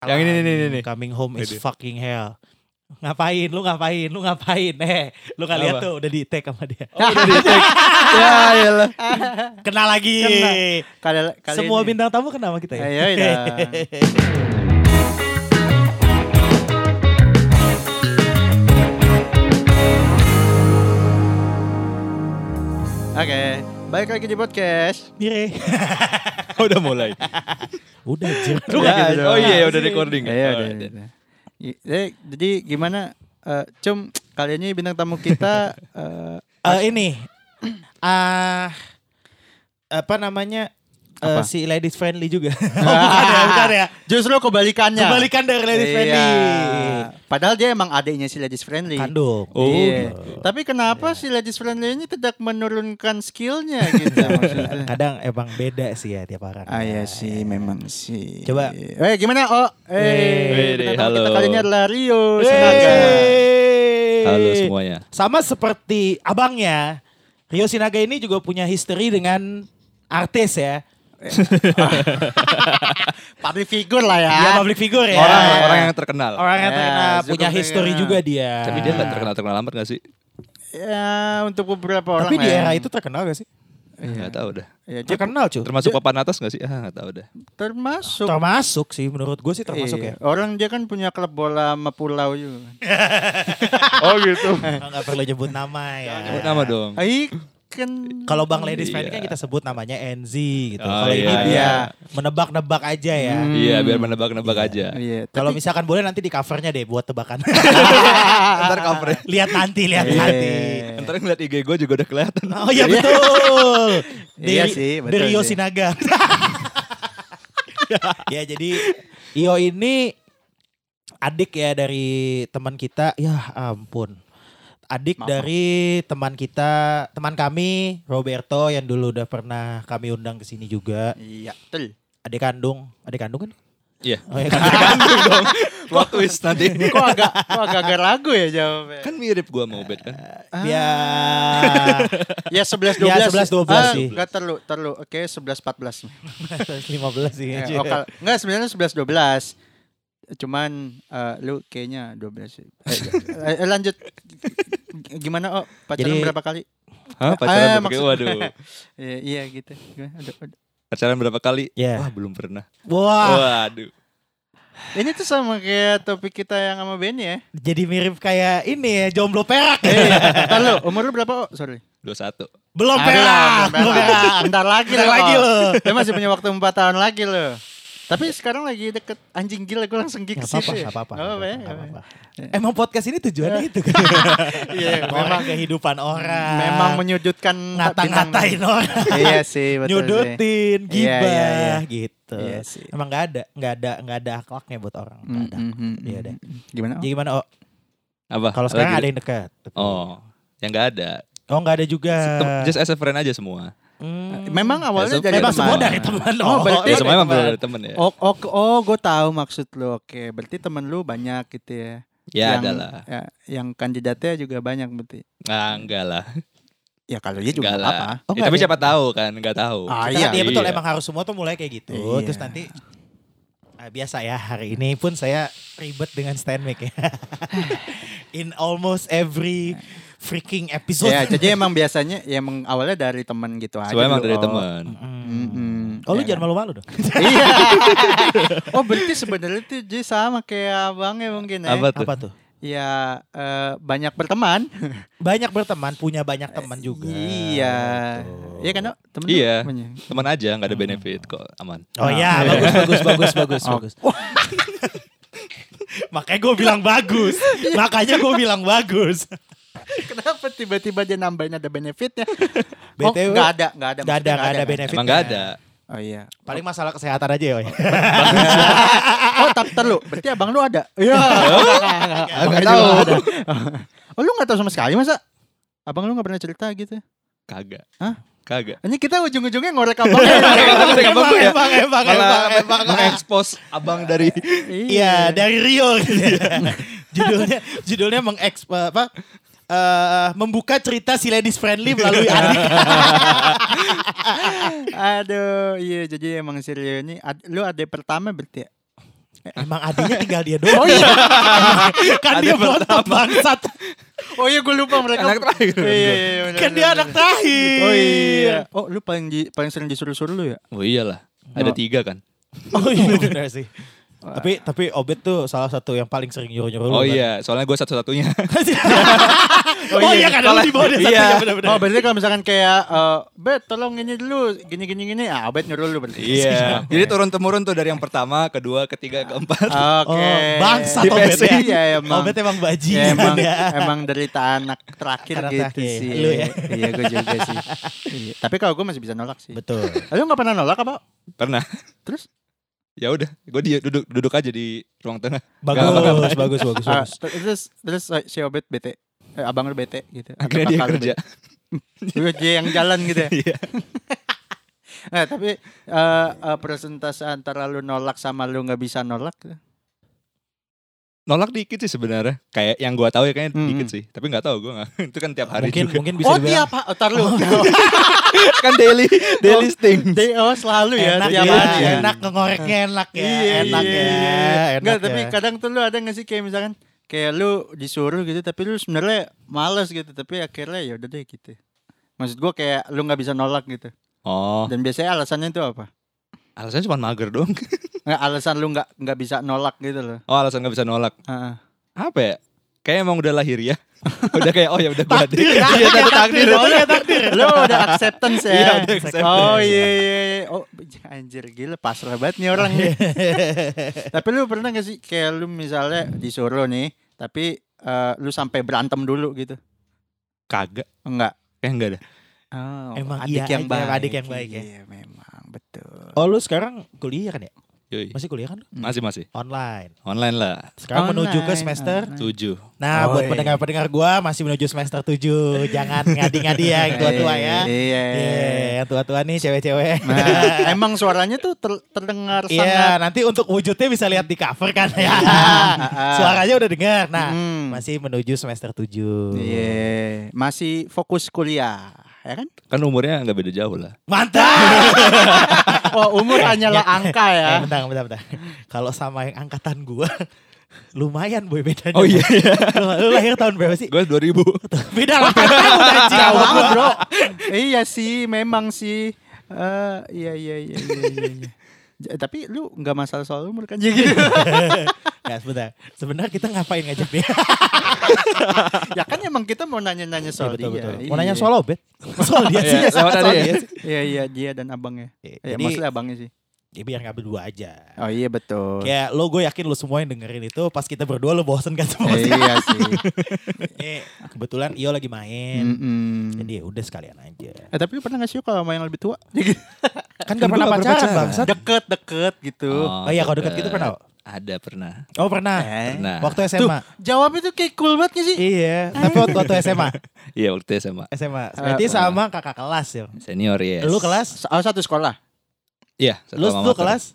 Yang ini, ini, ini, ini. Coming home is fucking hell. Ngapain? Lu ngapain? Lu ngapain? Eh, lu gak lihat tuh udah di tag sama dia. Oh, udah di tag. ya, iyalah. Kenal lagi. Kena. Kali, kali Semua ini. bintang tamu kenal sama kita ya. Ayo, iya. Oke, balik lagi di podcast. Mire. udah mulai. Udah. Lu Ya, gitu? Oh iya, udah recording. Iya, Oh, udah, iya. udah. Eh, jadi gimana? eh, Cum, kali ini bintang tamu kita eh, Eh, ini. Ah apa namanya? Eh, Apa? si ladies friendly juga. oh, bukan ya, bukan ya. justru kebalikannya. Kebalikan dari ladies Iya. friendly. Padahal dia emang adiknya si ladies friendly. Kandung. Oh, Iya. gitu. Tapi kenapa si ladies friendly ini tidak menurunkan skillnya gitu maksudnya? Kadang emang beda sih ya tiap orang. Ah iya sih, memang sih. Coba. Eh gimana? Oh, eh, Wede, bintang tamu kita halo. kali ini adalah Rio Sinaga. Yeay. Halo semuanya. Sama seperti abangnya, Rio Sinaga ini juga punya history dengan artis ya. Public figure lah ya. Dia public figure ya. Orang orang yang terkenal. Orang yang Ya, terkenal, cukup punya history juga dia. Tapi dia nggak terkenal terkenal amat nggak sih? Ya, untuk beberapa orang Tapi di ya. era itu terkenal gak sih? Nggak tahu dah. Ya, dia Terkenal cuy. Termasuk papan atas nggak sih? Ah nggak tahu dah. termasuk. Termasuk sih menurut gue sih termasuk Iya. ya. Orang dia kan punya klub bola sama pulau juga. Oh gitu. Nggak perlu nyebut nama ya. Sebut nama dong. Ai kan Kalau Bang Ladies Iya. Friend kan kita sebut namanya NZ gitu. Oh, Kalau ini iya, biar iya. menebak-nebak aja ya. Hmm. Iya, biar menebak-nebak aja. Iya, Kalau tapi- misalkan boleh nanti di covernya deh buat tebakan. Ntar covernya. lihat nanti, lihat Iya. nanti. Ntar ngeliat IG gue juga udah kelihatan. Oh iya betul. Iya sih, betul Dari Rio. Sinaga. ya jadi Io ini adik ya dari teman kita. Ya ampun. Adik Maaf. dari teman kita, teman kami Roberto yang dulu udah pernah kami undang ke sini juga. Iya, betul. Adik kandung, adik kandung kan? Iya. Oh, iya kan? dong. Plot twist nanti. kok agak kok agak agak ragu ya jawabnya? Kan mirip gua sama Ubed kan. Ya. Ya 11 12. Ya, 11, 12 ah, sih. Enggak terlalu, terlalu. Oke, 11 14. 15 sih. Ya, kal- enggak sebenarnya 11 12. Cuman eh, lu kayaknya 12 sih. Eh, eh, eh, lanjut gimana oh pacaran Jadi- berapa kali? Hah, Ah, pacaran berapa maksud- kali? Waduh. Iya, iya gitu. Gimana? Aduh, aduh. Pacaran berapa kali? Ya. Wah, belum pernah. Wah, Waduh. Ini tuh sama kayak topik kita yang sama Benny ya. jadi mirip kayak ini ya, jomblo perak. Eh, ntar lu, umur lu berapa? Oh, sorry. 21. Belum Aduh, perak, belum perak. Bentar lagi Bentar lagi lo. Lu masih punya waktu 4 tahun lagi lo. Tapi sekarang lagi deket anjing gila gue langsung gig Gak ke apa-apa, situ gak apa-apa. Nggak apa-apa ya, nggak nggak apa-apa. apa-apa. Emang podcast ini tujuannya itu kan. Iya, orang memang kehidupan orang. memang menyudutkan ngata-ngatain orang. iya sih, betul sih. Nyudutin, Iya, gibah iya, iya. gitu. Iya sih. Emang gak ada, gak ada, gak ada akhlaknya buat orang. Nggak ada. Mm, mm, mm, Iya mm. deh. Gimana? Jadi gimana? Oh, Apa? kalau sekarang ada yang dekat. tapi- Oh, yang nggak ada. Oh, nggak ada juga. Just as a friend aja semua. Hmm. Memang awalnya Ya, dari Memang teman. semua dari teman. Oh, berarti- Ya semua emang teman. dari temen ya. Oh, oh, oh gue tahu maksud lu. Oke, berarti temen lu banyak gitu ya. Ya yang, ada lah. Ya, yang kandidatnya juga banyak berarti. Nah, enggak lah. Ya kalau dia juga Enggak apa. Oh, Ya, tapi ada. siapa tahu kan, enggak tahu. Ah, iya. kan- iya betul Iya. emang harus semua tuh mulai kayak gitu. Iya. Terus nanti ah, biasa ya hari ini pun saya ribet dengan stand mic ya. In almost every freaking episode. Ya, jadi emang biasanya ya emang awalnya dari teman gitu aja. Semua emang dari Oh. teman. Mm. Mm-mm. Oh lu Ya. jangan malu-malu dong. Iya. oh berarti sebenarnya tuh jadi sama kayak abangnya mungkin ya. Apa tuh? Apa tuh? Ya eh, banyak berteman. Banyak berteman, punya banyak teman juga. Iya. Betul. Iya kan? Dok? Temen lu Iya. Teman aja, enggak ada benefit kok, aman. Oh Nah. ya, bagus bagus bagus bagus Oh. bagus. Makanya gue bilang bagus. Makanya gue bilang bagus. Kenapa tiba-tiba dia nambahin ada benefitnya? oh, BTW, nggak ada, nggak ada. Gak ada, maksudnya gak ada kan? benefit. Emang enggak ada. Oh iya. Paling masalah kesehatan aja ya. Oh, tapi ntar lu, berarti abang lu ada? Iya. Enggak tahu. Oh, lu nggak tahu sama sekali masa? Abang lu nggak pernah cerita gitu? Kagak. Hah? Kagak. Ini kita ujung-ujungnya ngorek abang. Abang gue, abang ya. emang, emang, emang, emang. mengekspos abang dari Iya, dari Rio judulnya judulnya mengeks apa? Eh, membuka cerita si ladies friendly melalui adik. Aduh, iya jadi emang si Rio ini ad- lu ada pertama berarti ya? Emang adiknya tinggal dia doang. Oh iya. kan dia bontot bangsat. Oh iya gue lupa mereka. Anak terakhir. Iya, iya, iya, bener, Kan bener, dia bener. anak terakhir. Oh iya. Oh lu paling di- paling sering disuruh-suruh lu ya? Oh iyalah. Ada Oh. tiga kan. Oh iya benar sih. Tapi tapi Obet tuh salah satu yang paling sering nyuruh-nyuruh lu Oh kan? iya, soalnya gue satu-satunya. oh iya kan lu di bawah dia Iya. satunya benar-benar. Oh berarti kalau misalkan kayak eh, Bet tolong ini dulu gini gini gini ah Bet nyuruh lu berarti. Iya. Jadi turun temurun tuh dari yang pertama, kedua, ketiga, keempat. Oke. Oh, bangsat Di Obet ya. Iya emang. Obet emang Ya, bajingan emang ya. emang derita anak terakhir Anak gitu terakhir. sih. Lu ya? Iya gue juga sih. Iya. Tapi kalau gue masih bisa nolak sih. Betul. Lu gak pernah nolak apa? Pernah. Terus? Ya udah, gue dia duduk duduk aja di ruang tengah. Bagus, Nggak bagus, bagus, bagus. terus terus si Obet bete. Eh, abang lu bete gitu. Akhirnya dia kerja. Lu dia yang jalan gitu ya. Iya. Nah, tapi eh eh, persentase antara lu nolak sama lu nggak bisa nolak Nolak dikit sih sebenarnya. Kayak yang gue tahu ya kayaknya Hmm. dikit sih. Tapi nggak tahu gue nggak. Itu kan tiap hari Mungkin juga. mungkin bisa oh dibilang tiap oh, tar lu. kan daily daily sting. Day- oh selalu ya enak tiap ya, hari ya. enak ngegoreknya enak ya, Iya, enak iya, ya, iya. enak Nggak, ya. tapi kadang tuh lu ada gak sih kayak misalkan kayak lu disuruh gitu tapi lu sebenarnya males gitu tapi akhirnya ya udah deh gitu. Maksud gua kayak lu nggak bisa nolak gitu. Oh, Dan biasanya alasannya itu apa? Alasannya cuma mager dong. Nggak, alasan lu nggak nggak bisa nolak gitu loh. Oh, alasan nggak bisa nolak. Heeh. Apa ya? Kayak emang udah lahir ya. udah kayak oh ya udah gue ada. Takdir, Iya, ada takdir. Oh, iya, takdir. lu udah acceptance ya. Iya, udah acceptance. Oh iya iya. iya. Oh anjir gila pasrah banget nih orang nih. tapi lu pernah gak sih kayak lu misalnya disuruh nih, tapi eh, lu sampai berantem dulu gitu? Kagak. Enggak. Kayak enggak ada. Oh, Emang adik iya yang aja, baik. adik yang baik ya. Iya, memang. Oh lu sekarang kuliah kan ya? Yoi. Masih kuliah kan? lu? Masih masih. Online. Online lah. Sekarang menuju ke Online, semester. online. Tujuh. Nah, Oh, buat iya. pendengar-pendengar gua masih menuju semester 7. Jangan ngadi-ngadi ya yang tua-tua ya. Iya. Iya, yang tua-tua nih cewek-cewek. Nah, emang suaranya tuh ter- terdengar Iya, sangat nanti untuk wujudnya bisa lihat di cover kan ya. Suaranya udah dengar. Nah, Hmm. masih menuju semester 7. Iya, masih fokus kuliah, ya kan? Kan umurnya nggak beda jauh lah. Mantap. Oh, umur hanyalah angka ya. Eh, bentar, bentar, bentar. Kalau sama yang angkatan gua lumayan boy bedanya. Oh iya. iya. Lu, lu lahir tahun berapa sih? Gue 2000. Beda lah. Udah Jauh banget. Bro. iya sih, memang sih. Eh, iya iya iya iya iya. Iya. Tapi lu nggak masalah soal umur kan jadi gitu. Nggak, sebentar. Sebenarnya kita ngapain ngajak dia? ya kan emang kita mau nanya-nanya soal Iya, betul, dia. betul. Iya. Mau nanya soal obet? Soal dia sih. Iya, Soal ya. dia. Iya iya dia dan abangnya. Iya, Ya, Jadi, maksudnya abangnya sih. Ya biar nggak berdua aja. Oh iya betul. Kayak lo gue yakin lo semua yang dengerin itu pas kita berdua lo bosen kan semua. Eh, iya sih. Ini kebetulan Iyo lagi main. Mm-mm. Jadi ya udah sekalian aja. Eh, tapi lu pernah gak sih kalau sama yang lebih tua? Kan gak pernah pacaran pacaran. bangsat. deket deket gitu. Oh iya kalau deket gitu pernah. Ada pernah. Oh pernah. Eh, Pernah. Waktu SMA. Jawabnya tuh kayak cool banget gak sih? Iya, tapi waktu, waktu SMA. Iya waktu SMA. SMA. Berarti Eh, sama kakak kelas ya. Senior ya. Lu kelas? Oh satu sekolah. Iya. Lu motor. kelas?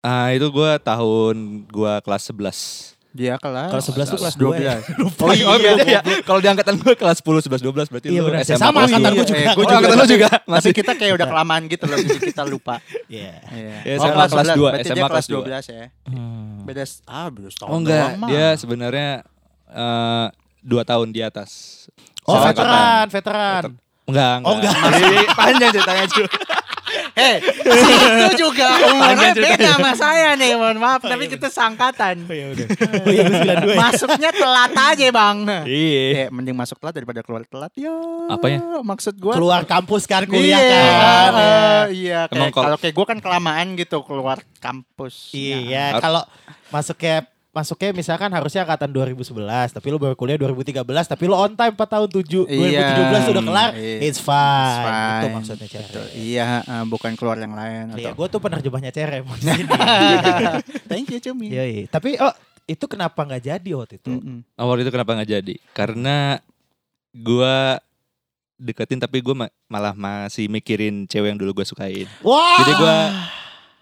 Ah itu gue tahun gue kelas 11. Dia kelas. Kelas 11 tuh kelas 2 ya. 12. Lupa. Oh, iya, oh beda ya. Kalau di angkatan gue kelas 10, 11, 12 berarti Iya, lu. SMA. Sama angkatan dua. gua juga. Eh, Oh, angkatan lu juga masih. kita kayak udah kelamaan gitu loh, jadi kita lupa. Iya. Iya. Ya, oh, kelas kelas 12, dua, berarti SMA dia kelas kelas dua. 12 ya. Hmm. Beda ah beda setahun Oh enggak, mah. dia sebenarnya eh, dua tahun di atas. Oh, Sama veteran, veteran. Enggak, enggak. Oh, enggak. Masih panjang ceritanya cuy. Hei, si itu juga umurnya beda sama saya nih, mohon maaf, Oh, tapi iya, kita sangkatan. Oh iya udah. Oh iya gue 92 ya. Masuknya telat aja, Bang. Iya. Eh, mending masuk telat daripada keluar telat. Ya. Apanya? Maksud gua Keluar kampus kan kuliah iya, kan. eh, Iya. iya. Emang Kayak kalau- kayak gua kan kelamaan gitu keluar kampus. Iya, Har- kalau masuknya masuknya misalkan harusnya angkatan 2011, tapi lu baru kuliah 2013, tapi lu on time 4 tahun 7, 2017 udah kelar, Iya. it's fine. It's fine. Itu maksudnya cere. Betul. Iya, eh, bukan keluar yang lain Iya, atau. gue tuh penerjemahnya cere mau di sini. Thank you, Cumi. Iya, iya. Tapi oh itu kenapa nggak jadi waktu itu? Mm-mm. Awal itu kenapa nggak jadi? Karena gua deketin tapi gue malah masih mikirin cewek yang dulu gue sukain. Wah. Jadi gua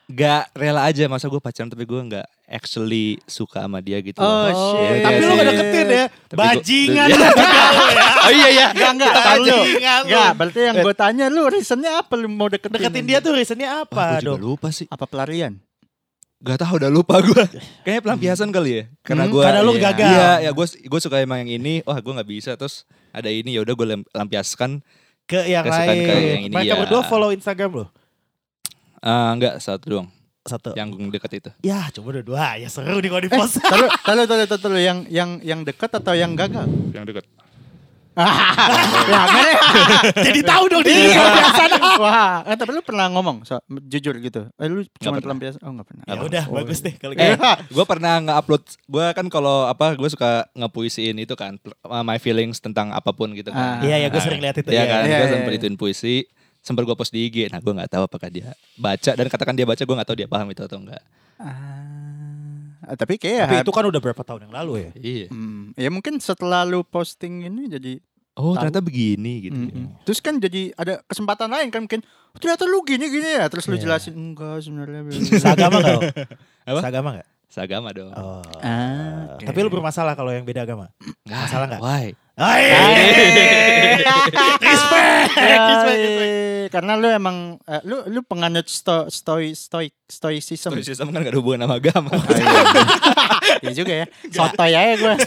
nggak rela aja masa gue pacaran tapi gue nggak actually suka sama dia gitu. Oh, loh. shit. tapi lu gak deketin ya. Tapi Bajingan Iya. lu juga lu ya. Oh iya iya. Enggak, enggak, Kita tahan lu. bajingan lu. Enggak, berarti yang gue tanya lu reasonnya apa lu mau deketin? Deketin dia tuh reasonnya Wah, apa gue juga dong? lupa sih. apa pelarian? Gak tahu udah lupa gue. Kayaknya pelampiasan kali ya. Karena Hmm, gue karena lu iya. gagal. Iya, ya gue gue suka emang yang ini. Wah, gue nggak bisa. Terus ada ini ya udah gue lampiaskan. ke yang lain. ke yang ini, Mereka ya. berdua follow Instagram lo. Ah, enggak satu doang Satu. yang deket itu. Ya, coba dua-dua. Ya seru nih kalau di post. Tahu tahu tahu tahu tahu yang yang yang dekat atau yang gagal? Yang deket. ya kan ya. Jadi tahu dong dia. Iya. kebiasaan. Wah, eh, tapi lu pernah ngomong so, jujur gitu. Eh lu cuma pelampiasan. Oh, enggak pernah. Ya udah, Oh. bagus deh kalau Eh, gitu. gue pernah nge-upload. Gue kan kalau apa, gue suka ngepuisiin itu kan, uh, my feelings tentang apa pun gitu kan. Ah. Iya, ya gue Nah, sering lihat itu. Iya Iya, kan, iya, gue sempat iya. ituin puisi. Sempat gue post di IG. Nah, gue nggak tahu apakah dia baca dan katakan dia baca, gue nggak tahu dia paham itu atau enggak. Ah, tapi kayak Tapi itu kan udah berapa tahun yang lalu ya. Iya. Hmm, ya mungkin setelah lu posting ini jadi Oh, Tahu. ternyata begini gitu. Mm-mm. Terus kan jadi ada kesempatan lain kan mungkin "Oh, ternyata lu gini gini ya terus lu Iya. jelasin enggak sebenarnya. Seagama gak? Apa? Seagama gak? Seagama dong. Oh. Ah, oke. Tapi lu bermasalah kalau yang beda agama? Masalah nggak? Why? Respect. Respect, Karena lu emang eh, lu lu penganut sto, stoi stoik stoicism. Stoicism kan gak ada hubungan sama agama. Oh, iya. Iya juga ya. Sotoy aja gue.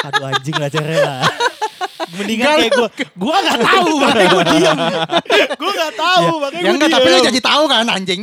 Aduh anjing lah lah. Mendingan kayak gue, gue gak tahu makanya gue diam. gue gak tahu makanya Ya gue enggak, diam. tapi lu jadi tahu kan anjing.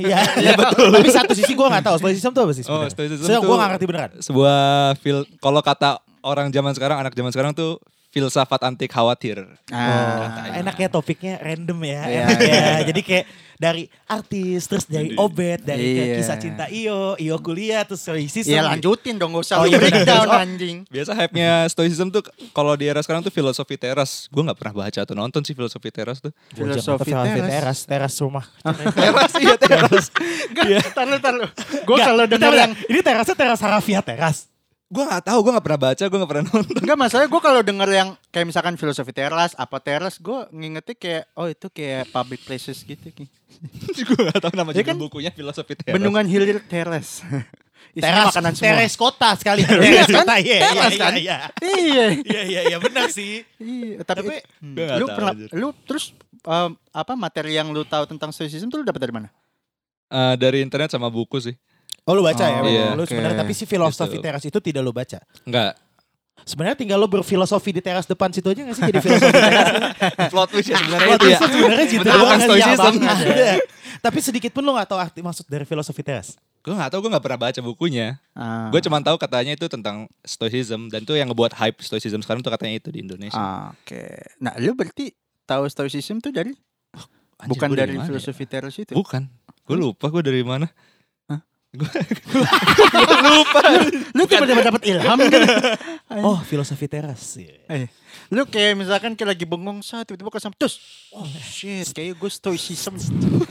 Iya, iya betul. Tapi satu sisi gue gak tahu stoicism tuh apa sih Oh, sebenarnya? stoicism tuh- gue gak ngerti beneran. Sebuah fil kalau kata orang zaman sekarang, anak zaman sekarang tuh filsafat anti khawatir. Ah. Oh, enaknya topiknya random ya. Iya, enak ya. iya. Jadi kayak dari artis, terus dari obet, dari kayak Iya. kisah cinta Iyo, Iyo kuliah, terus stoicism. Iya lanjutin dong gak usah Oh, iya, breakdown Oh. anjing. Biasa hype-nya stoicism tuh kalau di era sekarang tuh filosofi teras. Gue nggak pernah baca atau nonton sih filosofi teras tuh. Filosofi teras. teras. teras, teras rumah. teras iya teras. Iya, tar lu tar lu. Gue kalau denger yang ini terasnya teras Harafia teras. Gue nggak tahu, gue nggak pernah baca, gue nggak pernah nonton. Enggak masalah gue kalau denger yang kayak misalkan filosofi teras apa teras gue ngingetnya kayak oh itu kayak public places gitu Ki. gue nggak tahu nama Ya judul kan? bukunya filosofi teras. Bendungan hilir teras. Teras, makanan semua. teres kota sekali. Iya Teres kan? kota, iya, Teras iya, kan? iya, Iya. iya, iya, iya, benar sih. Iya, tapi, Tapi- Hmm. Lu pernah lu terus em, apa materi yang lu tahu tentang stoicism tuh lu dapat dari mana? Eh, dari internet sama buku sih. Oh lu baca ya? Oh, iya. Lu sebenarnya Oke. tapi si filosofi Gitu. teras itu tidak lu baca. Enggak. Sebenarnya tinggal lu berfilosofi di teras depan situ aja gak sih jadi filosofi teras? Plot twist ya sebenarnya itu ya. sebenarnya gitu doang kan, stoicism. iya. Tapi sedikit pun lu gak tahu arti maksud dari filosofi teras. Gue nggak tahu, gue nggak pernah baca bukunya. Ah. Gue cuma tahu katanya itu tentang stoicism dan itu yang ngebuat hype stoicism sekarang tuh katanya itu di Indonesia. Ah, Oke. Nah, lu berarti tahu stoicism tuh dari Anjir, bukan dari mana ya? filosofi teras itu? Bukan. Gue lupa gue dari mana. Lupa. Lu tiba-tiba dapat ilham gitu. Oh filosofi teras. Eh, lu kayak misalkan kayak lagi bengong saat tiba-tiba kesam terus. Oh shit, kayak gue stoicism.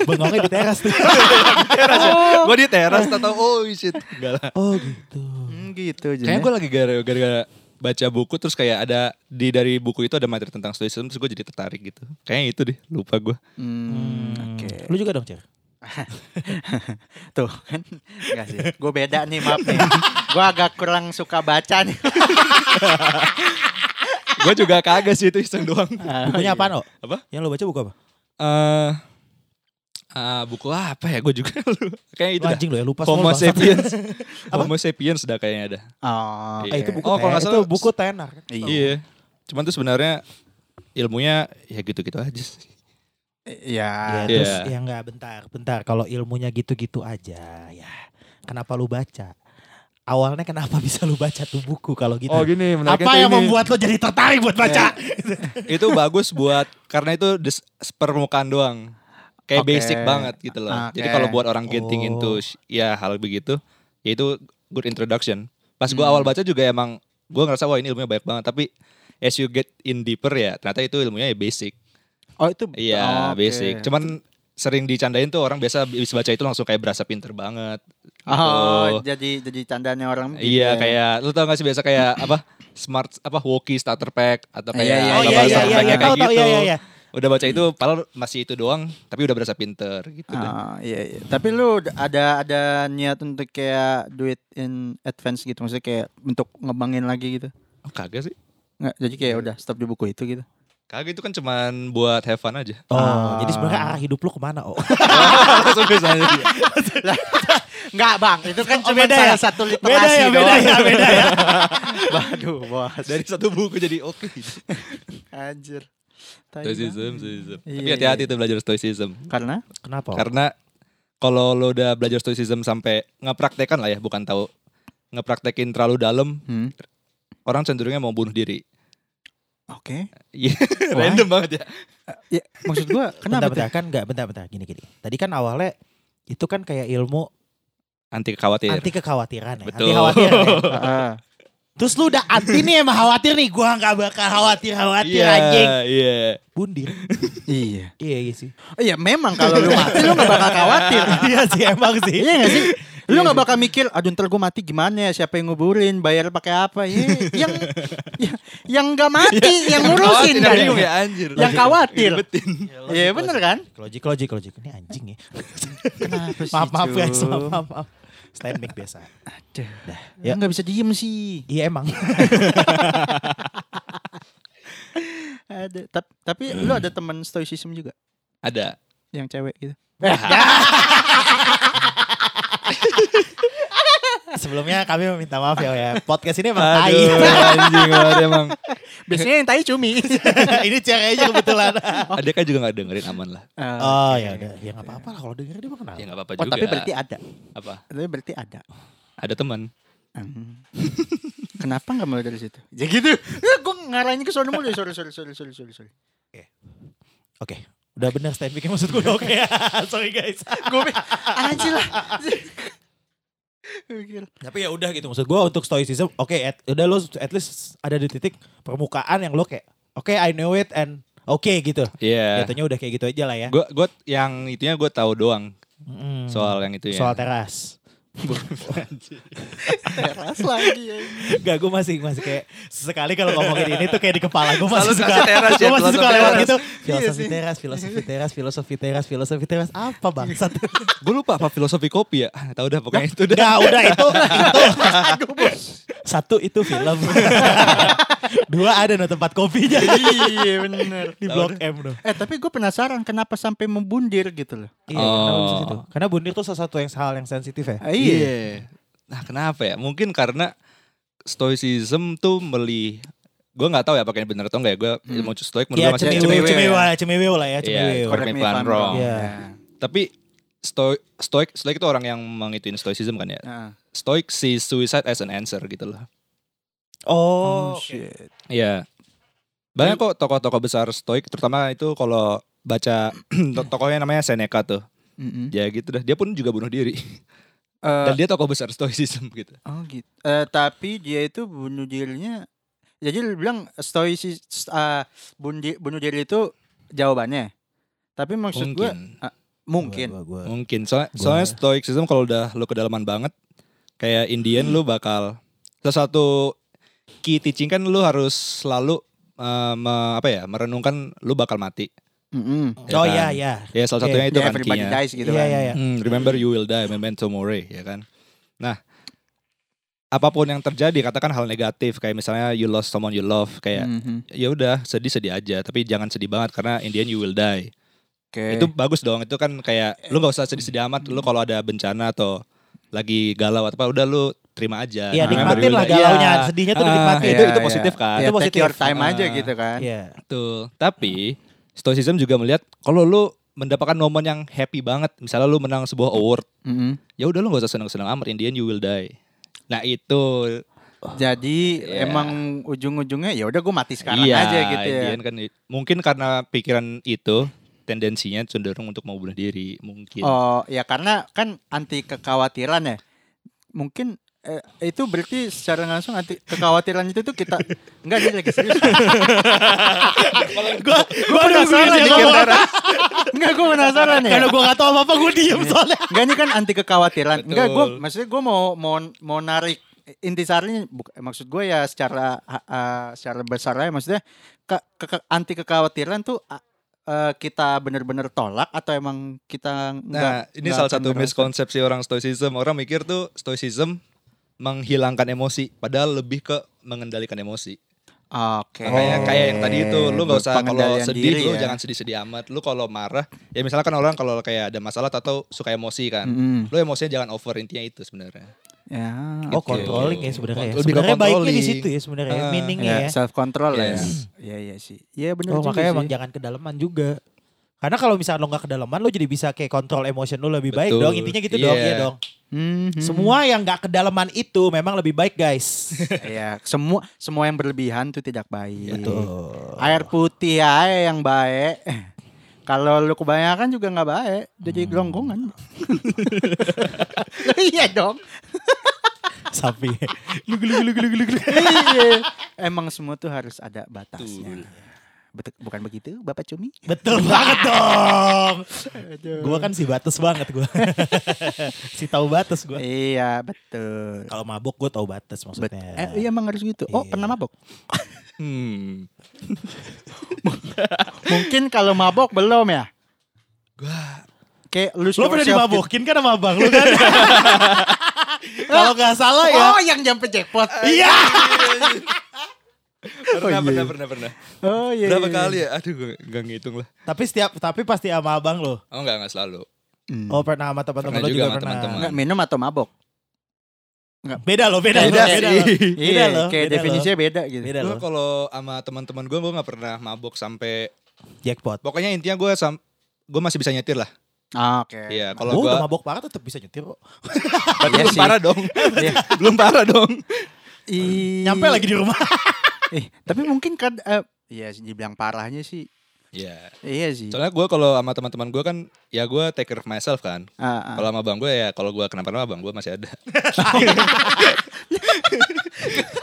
Bengongnya di teras tuh. teras ya. Gue di teras atau oh shit. Enggak lah. Oh gitu. Hmm, gitu aja. Kayaknya gue lagi gara- gara-gara baca buku terus kayak ada di dari buku itu ada materi tentang stoicism terus gue jadi tertarik gitu. Kayaknya itu deh, lupa gue. Hmm, oke. Lu juga dong, Cer? Tuh kan Enggak sih Gue beda nih maaf nih Gue agak kurang suka baca nih gue juga kagak sih itu iseng doang. Bukunya apaan, Oh? Apa? Yang lu baca buku apa? Eh ah, buku apa ya? Gue juga kayak itu anjing lu ya lupa Homo sapiens. Homo sapiens dah kayaknya ada. Oh, Iya. Eh, itu buku Oh, kalau nggak itu salah- buku tenar kan? Iya. Iya. Cuman tuh sebenarnya ilmunya ya gitu-gitu aja sih. Iya Ya, Iya. terus ya enggak bentar, bentar. Kalau ilmunya gitu-gitu aja, ya. Kenapa lu baca? Awalnya kenapa bisa lu baca tuh buku kalau gitu? gini, Apa yang membuat lo jadi tertarik buat baca? itu bagus buat karena itu des, permukaan doang. Kayak Oke. basic banget gitu loh. Oke. Jadi kalau buat orang getting Oh. into ya hal begitu, ya itu good introduction. Pas gua Hmm. awal baca juga emang gua ngerasa wah ini ilmunya banyak banget, tapi as you get in deeper ya ternyata itu ilmunya ya basic. Oh itu Iya, oke. basic. Cuman sering dicandain tuh orang biasa bisa baca itu langsung kayak berasa pinter banget. Oh Gitu. jadi jadi candanya orang gitu Iya ya. kayak lu tau gak sih biasa kayak apa smart apa walkie starter pack atau kayak Oh iya, iya iya iya, iya, iya. iya. tahu tahu iya iya iya. Udah baca itu padahal masih itu doang tapi udah berasa pinter gitu. Ah, iya, iya. Tapi lu ada ada niat untuk kayak do it in advance gitu maksudnya kayak untuk ngebangin lagi gitu. Oh, kagak sih. Nggak, jadi kayak udah stop di buku itu gitu. Kagak itu kan cuman buat have fun aja. Oh, Ah. jadi sebenarnya arah hidup lu ke mana? Oh, Langsung bisa aja. Enggak bang, itu kan Oh, cuma beda salah ya? satu beda literasi ya, beda doang. ya, beda ya. Waduh bos, Dari satu buku jadi oke. anjir. Tai Stoicism, stoicism. Iya, Tapi hati-hati tuh belajar stoicism. Karena? Kenapa? Karena kalau lo udah belajar stoicism sampai ngepraktekan lah ya, bukan tahu ngepraktekin terlalu dalam, Hmm. orang cenderungnya mau bunuh diri. Oke. Iya, random banget ya. Ya, maksud gua kenapa bentar, bentar, kan enggak, bentar, bentar, gini, gini. Tadi kan awalnya itu kan kayak ilmu Anti khawatir. anti kekhawatiran ya. Betul. Anti khawatir ya. Terus lu udah anti nih emang khawatir nih. Gua nggak bakal khawatir-khawatir Iya, anjing. iya. Bundir. iya. Iya, iya sih. Oh, Iya memang kalau lu mati lu gak bakal khawatir. iya sih emang sih. Iya gak sih? Lu Iya gak sih. bakal mikir, aduh ntar gue mati gimana ya, siapa yang nguburin, bayar pakai apa. Iya, yang yang yang gak mati, yang ngurusin Khawatir, kan. ya anjir. Yang khawatir. Iya bener kan? Logik, logik, logik. Ini anjing ya. Kenapa sih? maaf, maaf guys. Maaf, maaf, maaf. Stand mic biasa. Aduh. Dah. Ya Ya. gak bisa diem sih. Iya emang. Ada. Ta- Tapi lu ada teman stoicism juga Ada. yang cewek gitu. Sebelumnya kami meminta maaf ya, ya. Podcast ini emang tai. Anjing banget emang. Biasanya yang tai cumi. ini ceweknya kebetulan. Ada kan juga gak dengerin aman lah. Oh ya udah, ya nggak apa-apa lah kalau denger dia mah kenal. Ya gak apa-apa Oh, juga. tapi berarti ada. apa? Tapi berarti ada. Ada teman. Hmm. Kenapa nggak mulai dari situ? Ya gitu. Gue ngarahin ke sono mulu. Sorry, sorry, sorry, sorry, sorry, sorry. Oke, udah bener stand mic maksud gue udah oke. Sorry guys. Gue anjir lah. Tapi ya udah gitu maksud gue untuk stoicism, oke, at, udah lo at least ada di titik permukaan yang lo kayak, oke, I know it and oke gitu. Iya. Jatuhnya udah kayak gitu aja lah ya. Gue gue yang itunya gue tahu doang Mm. soal yang itu ya. soal teras. Teras lagi ya. Gak, gue masih masih kayak sekali kalau ngomongin ini tuh kayak di kepala gue masih Selalu suka, teras ya, gue masih suka lewat teras. gitu. Iya Filosofi sih. teras, filosofi teras, filosofi teras, filosofi teras apa bangsat? gue lupa apa filosofi kopi ya. Tahu dah pokoknya itu dah. Gak, udah itu, itu satu itu film, dua ada no tempat kopinya iya bener. di Blok M tuh. Eh tapi gue penasaran kenapa sampai membundir gitu loh. Iya, kenapa bisa Oh. situ? Karena bundir tuh salah satu yang hal yang sensitif ya. Ah, iya. Nah kenapa ya? Mungkin karena stoicism tuh meli gue nggak tahu ya apakah ini benar atau enggak ya gue Hmm. ilmu stoik menurut Iya, gue cemewe, cemewe, cemewe, ya. lah, cemewe lah ya, cemewe. correct me if I'm wrong. Iya. tapi stoik stoik stoik itu orang yang mengituin stoicism kan ya Nah. stoik see suicide as an answer gitu loh Oh, Oh, shit. Iya banyak kok tokoh-tokoh besar stoik terutama itu kalau baca to- tokohnya namanya Seneca tuh Mm-mm. ya gitu dah dia pun juga bunuh diri Eh, dan dia tokoh besar stoicism gitu Oh gitu. Eh, tapi dia itu bunuh dirinya. Jadi lu bilang stoicis uh, bunuh, bunuh diri itu jawabannya. Tapi maksud gue mungkin mungkin. Gua- gua- gua- mungkin soalnya, Gua- soalnya stoicism kalau udah lu kedalaman banget kayak Indian lu bakal satu key teaching kan lu harus selalu eh, me- apa ya merenungkan lu bakal mati Mm-mm. Ya Oh kan? iya, iya. ya salah Oke. satunya itu Ya, kan everybody key-nya. dies gitu Iya, kan. iya, iya. Hmm, remember you will die, memento mori, ya kan. Nah, apa pun yang terjadi, katakan hal negatif, kayak misalnya you lost someone you love, kayak Mhm. ya udah sedih sedih aja, tapi jangan sedih banget karena in the end you will die. Oke. Itu bagus dong, itu kan kayak lu gak usah sedih sedih amat, lu kalau ada bencana atau lagi galau atau apa, udah lu terima aja. Iya, Remember nikmatin lah galaunya, Iya. sedihnya tuh Ah, dinikmatin. itu Iya, itu iya. positif kan. Ya, Itu take positif. your time Ah. aja gitu kan. Iya. Betul. Tapi Stoicism juga melihat kalau lu mendapatkan momen yang happy banget, misalnya lu menang sebuah award, Mm-mm. ya udah lu gak usah senang-senang amat, in the end you will die. Nah itu Jadi Iya. emang ujung-ujungnya ya udah gue mati sekarang iya, aja gitu ya. end kan mungkin karena pikiran itu tendensinya cenderung untuk mau bunuh diri mungkin. Oh ya karena kan anti kekhawatiran ya. Mungkin eh, itu berarti secara langsung anti kekhawatiran itu tuh kita enggak dia lagi serius. Gua gua penasaran ya ngomong apa. Enggak gue penasaran ya. Karena gua gak tahu apa-apa gua diem soalnya. Enggak ini kan anti kekhawatiran. Enggak Betul. maksudnya gue mau mau mau narik intisarinya maksud gue ya secara ah, secara besar aja maksudnya ke, ke- anti kekhawatiran tuh ah, eh, kita bener-bener tolak atau emang kita Nah, enggak ini enggak salah satu miskonsepsi orang stoicism. Orang mikir tuh stoicism menghilangkan emosi, padahal lebih ke mengendalikan emosi. Oke. Makanya kayak yang tadi itu lu nggak usah kalau sedih diri lu ya. jangan sedih-sedih amat. Lu kalau marah ya misalkan orang kalau kayak ada masalah atau suka emosi kan. Mm-mm. Lu emosinya jangan over intinya itu sebenarnya. Ya. Oh Oke. controlling ya sebenarnya. ya. Sebenarnya baiknya di situ ya sebenarnya. ya. Ah. Meaningnya Ya, ya. self control lah ya. Yes. Iya iya sih. Iya benar Oh juga makanya sih. emang jangan kedalaman juga. Karena kalau misalnya lo gak kedalaman lo jadi bisa kayak kontrol emotion lo lebih baik Betul. dong. Intinya gitu dong, Iya. iya dong. Mhm. Semua yang gak kedalaman itu memang lebih baik guys. Iya, semua semua yang berlebihan itu tidak baik. Betul. Air putih aja yang baik. Kalau lu kebanyakan juga nggak baik, jadi Hmm. gelonggongan. iya dong. Sapi. Lu. Iya. Emang semua tuh harus ada batasnya. Betul, bukan begitu, Bapak Cumi? Betul banget dong. Gua kan si batas banget gua. si tahu batas gua. Iya, betul. Kalau mabuk gua tahu batas Bet maksudnya. eh, iya emang harus gitu. Oh, Iya. pernah mabok? Hmm. Mungkin kalau mabok belum ya? Gua Kayak lu Lo show pernah dimabokin kan sama abang lu kan? Kalau nggak salah gitu. ya. Oh, yang nyampe jackpot. Iya. pernah, iya. pernah, pernah, pernah. Oh iya. Berapa iya. kali ya? Aduh, gue gak ngitung lah. Tapi setiap tapi pasti sama abang lo. Oh enggak, enggak selalu. Hmm. Oh pernah sama teman-teman lo juga juga, sama pernah. teman-teman. Nggak, minum atau mabok? Beda lo, beda, Beda lo, beda sih. lo. Beda Iya, lo. kayak beda definisinya beda gitu. Lo. Beda Gue lo. kalau sama teman-teman gue, gue gak pernah mabok sampai. Jackpot. Pokoknya intinya gue sam gue masih bisa nyetir lah. Ah, Oke. Iya, Kalau udah gue mabok parah tetap bisa nyetir kok. berarti Iya belum parah dong. Iya. belum parah dong. Ih. Nyampe lagi di rumah. Eh, tapi mungkin kan eh, iya sih, dibilang parahnya sih. Iya. Iya sih. Soalnya gue kalau sama teman-teman gue kan, ya gue take care of myself kan. Ah, ah. Kalau sama bang gue ya, kalau gue kenapa-napa bang gue masih ada.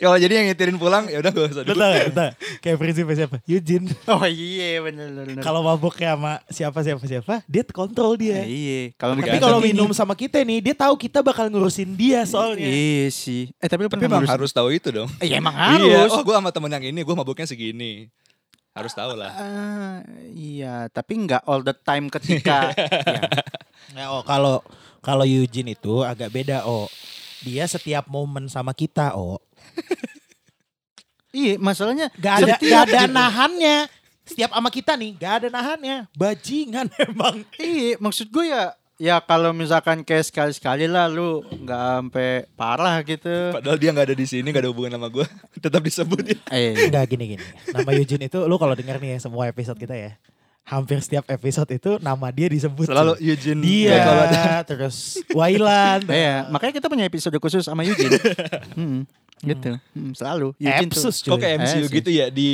Kalau jadi yang ngitirin pulang, ya udah gue usah dulu. Betul gak? Betul gak? Kayak prinsipnya siapa? Eugene. Oh iya bener bener. Kalau maboknya sama siapa siapa siapa, dia kontrol dia. Eh, iya. Kalau Tapi kalau minum sama kita nih, dia tahu kita bakal ngurusin dia soalnya. Iya sih. Eh tapi lu Tapi pernah emang ngurus- harus tahu itu dong. Iya emang Iya. harus. Oh gue sama temen yang ini, gue mabuknya segini. Harus tahu lah. Ah, iya, tapi nggak all the time ketika ya. Nah, oh kalau kalau Eugene itu agak beda oh. Dia setiap momen sama kita oh. Iya, masalahnya Gak ada setiap gak ada nahannya. Setiap sama kita nih, gak ada nahannya. Bajingan emang. Iya, maksud gue ya ya kalau misalkan kayak sekali-sekali lah lu nggak sampai parah gitu. Padahal dia nggak ada di sini, nggak ada hubungan sama gue. Tetap disebut ya. Eh, Enggak gini-gini. Nama Eugene itu lu kalau denger nih ya semua episode kita ya. Hampir setiap episode itu nama dia disebut. Selalu cuy. Eugene. dia Ya, kalau ada. terus Wailan. iya, makanya kita punya episode khusus sama Eugene. Hmm, gitu. Hmm, selalu Eugene tuh. Epsus cuy. Kok kayak MCU sih. gitu ya di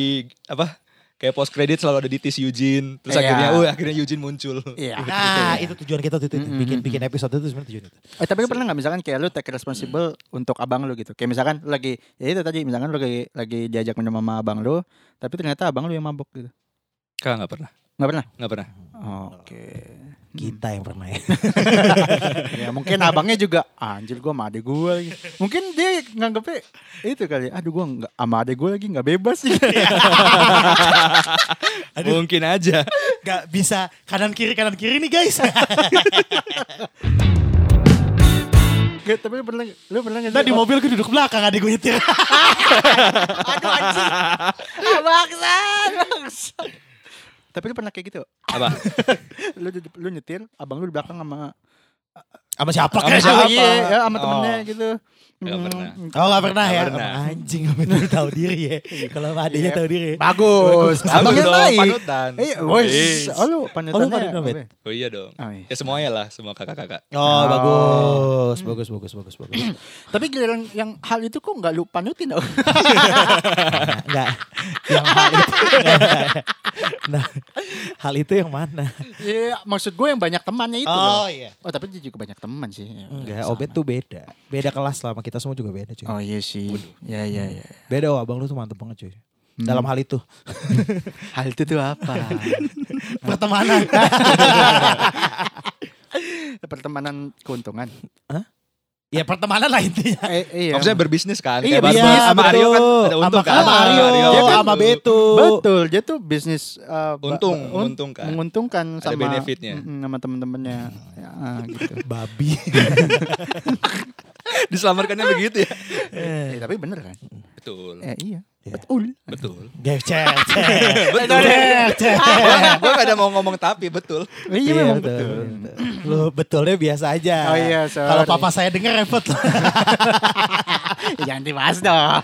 apa? Kayak post credit selalu ada di tis Eugene. Terus Iya. akhirnya, oh akhirnya Eugene muncul. Iya. Nah, itu tujuan kita tuh, itu, Mm-mm. bikin bikin episode itu sebenarnya tujuan itu. Eh tapi lu pernah nggak misalkan kayak lu take responsible untuk abang lu gitu. Kayak misalkan lu lagi ya itu tadi misalkan lu lagi lagi diajak minum sama abang lu, tapi ternyata abang lu yang mabok gitu. Kak nggak pernah, Nggak pernah? nggak pernah. Oke. Kita yang pernah ya. ya mungkin abangnya juga anjir gua sama adek gua lagi. Mungkin dia nganggepnya itu kali. Aduh gua nggak sama adek gua lagi nggak bebas sih. Mungkin aja. Gak bisa kanan kiri kanan kiri nih guys. Gak, tapi lu pernah lu pernah nggak Ntar sih? di mobil gue duduk belakang adik gue nyetir. Aduh anjing. Ah, bangsat, bangsat. Tapi lu pernah kayak gitu? Apa? lu lu nyetir, abang lu di belakang sama Sama siapa Sama siapa? Oh, iya, ya, sama Oh. temennya gitu. Nggak Hmm, pernah. Oh gak pernah Nggak ya? pernah. Anjing gak pernah tahu diri ya. Kalau sama adiknya Iya. tahu diri. Bagus. Abangnya baik. panutan. Eh, wes. Yes. Oh lu Oh, lu panutannya. panutan, Bet? Oh iya dong. Oh, iya. Ya semuanya lah, semua kakak-kakak. Oh, Oh. bagus, bagus, bagus, bagus, bagus. Tapi giliran yang hal itu kok nggak lu panutin dong? Enggak. Yang hal itu. nah, hal itu yang mana? Iya, maksud gue yang banyak temannya itu Oh loh. iya. Oh, tapi dia juga banyak teman sih. Ya, Enggak, sama. Obet tuh beda. Beda kelas lah sama kita semua juga beda cuy. Oh iya sih. Ya ya ya. Beda oh, abang lu tuh mantep banget cuy. Hmm. Dalam hal itu. Hal itu tuh apa? Pertemanan. Pertemanan keuntungan. Ya pertemanan lah intinya. Eh, iya. Maksudnya berbisnis kan? Iya, Kayak bisnis, sama Aryo kan ada untung Sama- kan? sama Aryo, Dia kan- sama Betu. Betul, dia tuh bisnis uh, Untung, un- menguntungkan. menguntungkan Ada sama benefitnya. Mm-mm, sama temen-temennya. Ya, ah, gitu. Babi. Diselamatkannya begitu ya? eh, tapi bener kan? Betul. Eh, iya. Betul. Betul. Betul. Cek, cek. gue gak ada mau ngomong tapi betul. Iya, memang betul. Lu betulnya biasa aja. Oh iya, sorry. Kalau papa saya denger repot. Jangan dibahas dong.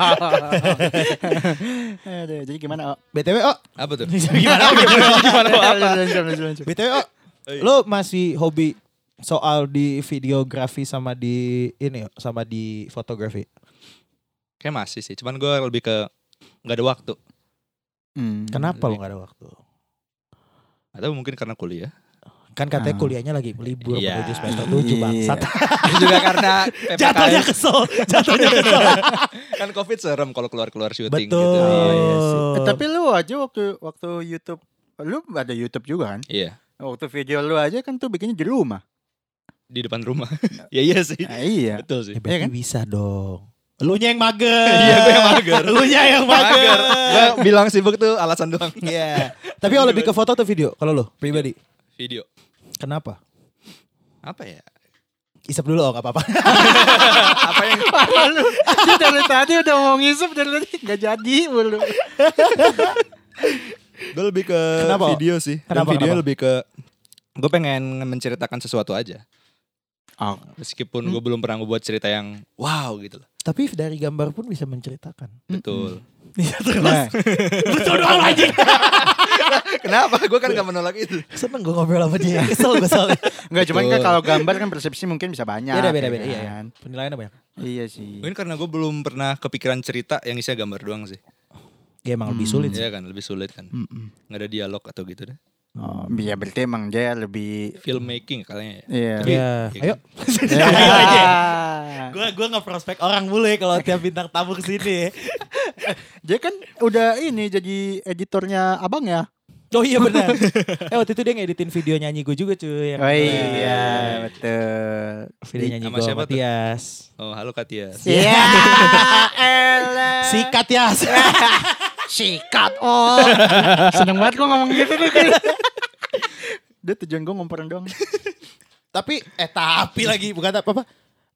Aduh, jadi gimana? Oh? BTW, oh. Apa tuh? Gimana? Gimana mau apa? Lanjut, lanjut, lanjut. BTW, oh. Lu masih hobi soal di videografi sama di ini sama di fotografi. Kayak masih sih. Cuman gue lebih ke nggak ada waktu. Hmm. Kenapa lu gak ada waktu? Atau mungkin karena kuliah. Kan katanya Ah. kuliahnya lagi libur Iya. menuju semester 7 Iya. bangsat. Terus juga karena Jatuhnya PPKM. kesel, jatuhnya kesel. kan covid serem kalau keluar-keluar syuting Betul. gitu. Oh, iya sih. Eh, tapi lu aja waktu waktu YouTube, lu ada YouTube juga kan? Iya. Waktu video lu aja kan tuh bikinnya di rumah. Di depan rumah. ya iya sih. Nah, iya. Betul sih. Ya, berarti Iya kan? bisa dong. Lu nya yang mager. Iya, gue yang mager. Lu nya yang mager. Gue bilang sibuk tuh alasan doang. Iya. Tapi kalau lebih ke foto atau video? Kalau lu pribadi. Video. Kenapa? Apa ya? Isap dulu oh gak apa-apa. Apa yang lu. Dia dari tadi udah mau ngisep dari tadi nggak jadi mulu. Gue lebih ke Kenapa? video sih. Kenapa, Dan videonya kenapa? lebih ke gue pengen menceritakan sesuatu aja. Oh, Meskipun gue belum pernah ngebuat cerita yang wow gitu loh. Tapi dari gambar pun bisa menceritakan. Betul. Iya terus. nah, Betul doang aja. Kenapa? Gue kan gak menolak itu. Seneng gue ngobrol sama dia. Kesel gue soalnya. Enggak cuman kan kalau gambar kan persepsi mungkin bisa banyak. Beda ya beda beda. Iya. kan? Penilaiannya banyak. Iya sih. Mungkin karena gue belum pernah kepikiran cerita yang isinya gambar doang sih. Ya emang lebih sulit sih. Iya kan, lebih sulit kan. Mm-mm. Nggak ada dialog atau gitu deh. Oh, iya berarti emang dia lebih Filmmaking kalinya ya. Iya. Tapi- Iya. Iya Ayo. Ya. Gue gue nggak prospek orang mulu ya kalau tiap bintang tamu ke sini. Dia kan udah ini jadi editornya abang ya. Oh iya benar. eh waktu itu dia ngeditin video nyanyi gue juga cuy. yang Oh keren. iya betul. Video nyanyi Sama gue siapa sama? Tias. Oh, halo Katia. Iya. elah. Sikat Tias. Sikat oh. Seneng banget gue ngomong gitu deh. Dia tujuan gue ngomporan doang. tapi eh tapi lagi bukan apa apa.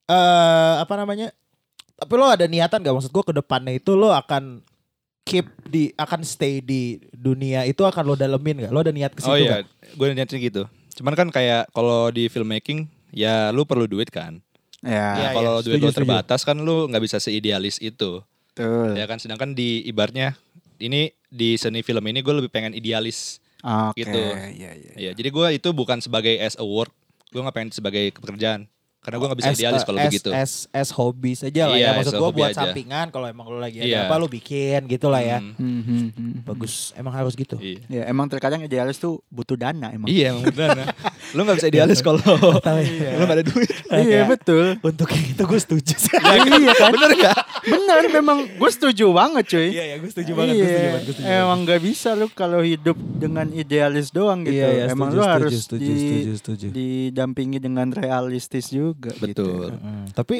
Eh apa namanya? Tapi lo ada niatan gak maksud gue ke depannya itu lo akan keep di akan stay di dunia itu akan lo dalemin gak? Lo ada niat ke situ Oh iya, gak? gue niatnya gitu. Cuman kan kayak kalau di filmmaking ya lu perlu duit kan. Ya, Iya, kalau iya, duit setuju, setuju. terbatas kan lu nggak bisa seidealis itu. betul. Ya kan sedangkan di ibaratnya ini di seni film ini gue lebih pengen idealis. Oke. Gitu. Iya, iya. Ya, jadi gue itu bukan sebagai as a work, gue nggak pengen sebagai pekerjaan. Karena gue nggak bisa As- idealis eh, kalau begitu. As, as hobi saja lah Iya, ya. Maksud gue buat aja. sampingan kalau emang lo lagi ada Iya. apa lo bikin gitu lah ya. Hmm, Hmm, hmm, hmm. Bagus, emang harus gitu. Iya. Ya emang terkadang idealis tuh butuh dana emang. Iya emang benar. nah. Lu gak bisa idealis kalau lu gak ada duit. Iya betul. Untuk yang itu gue setuju sih. iya kan? Bener gak? Bener memang gue setuju banget cuy. Iya ya, gue setuju banget, gue Iya, Emang gak bisa lu kalau hidup dengan idealis doang gitu. Iya, iya, emang lu setuju, harus setuju, di, setuju, setuju. didampingi dengan realistis juga. Betul. Gitu. Mm, tapi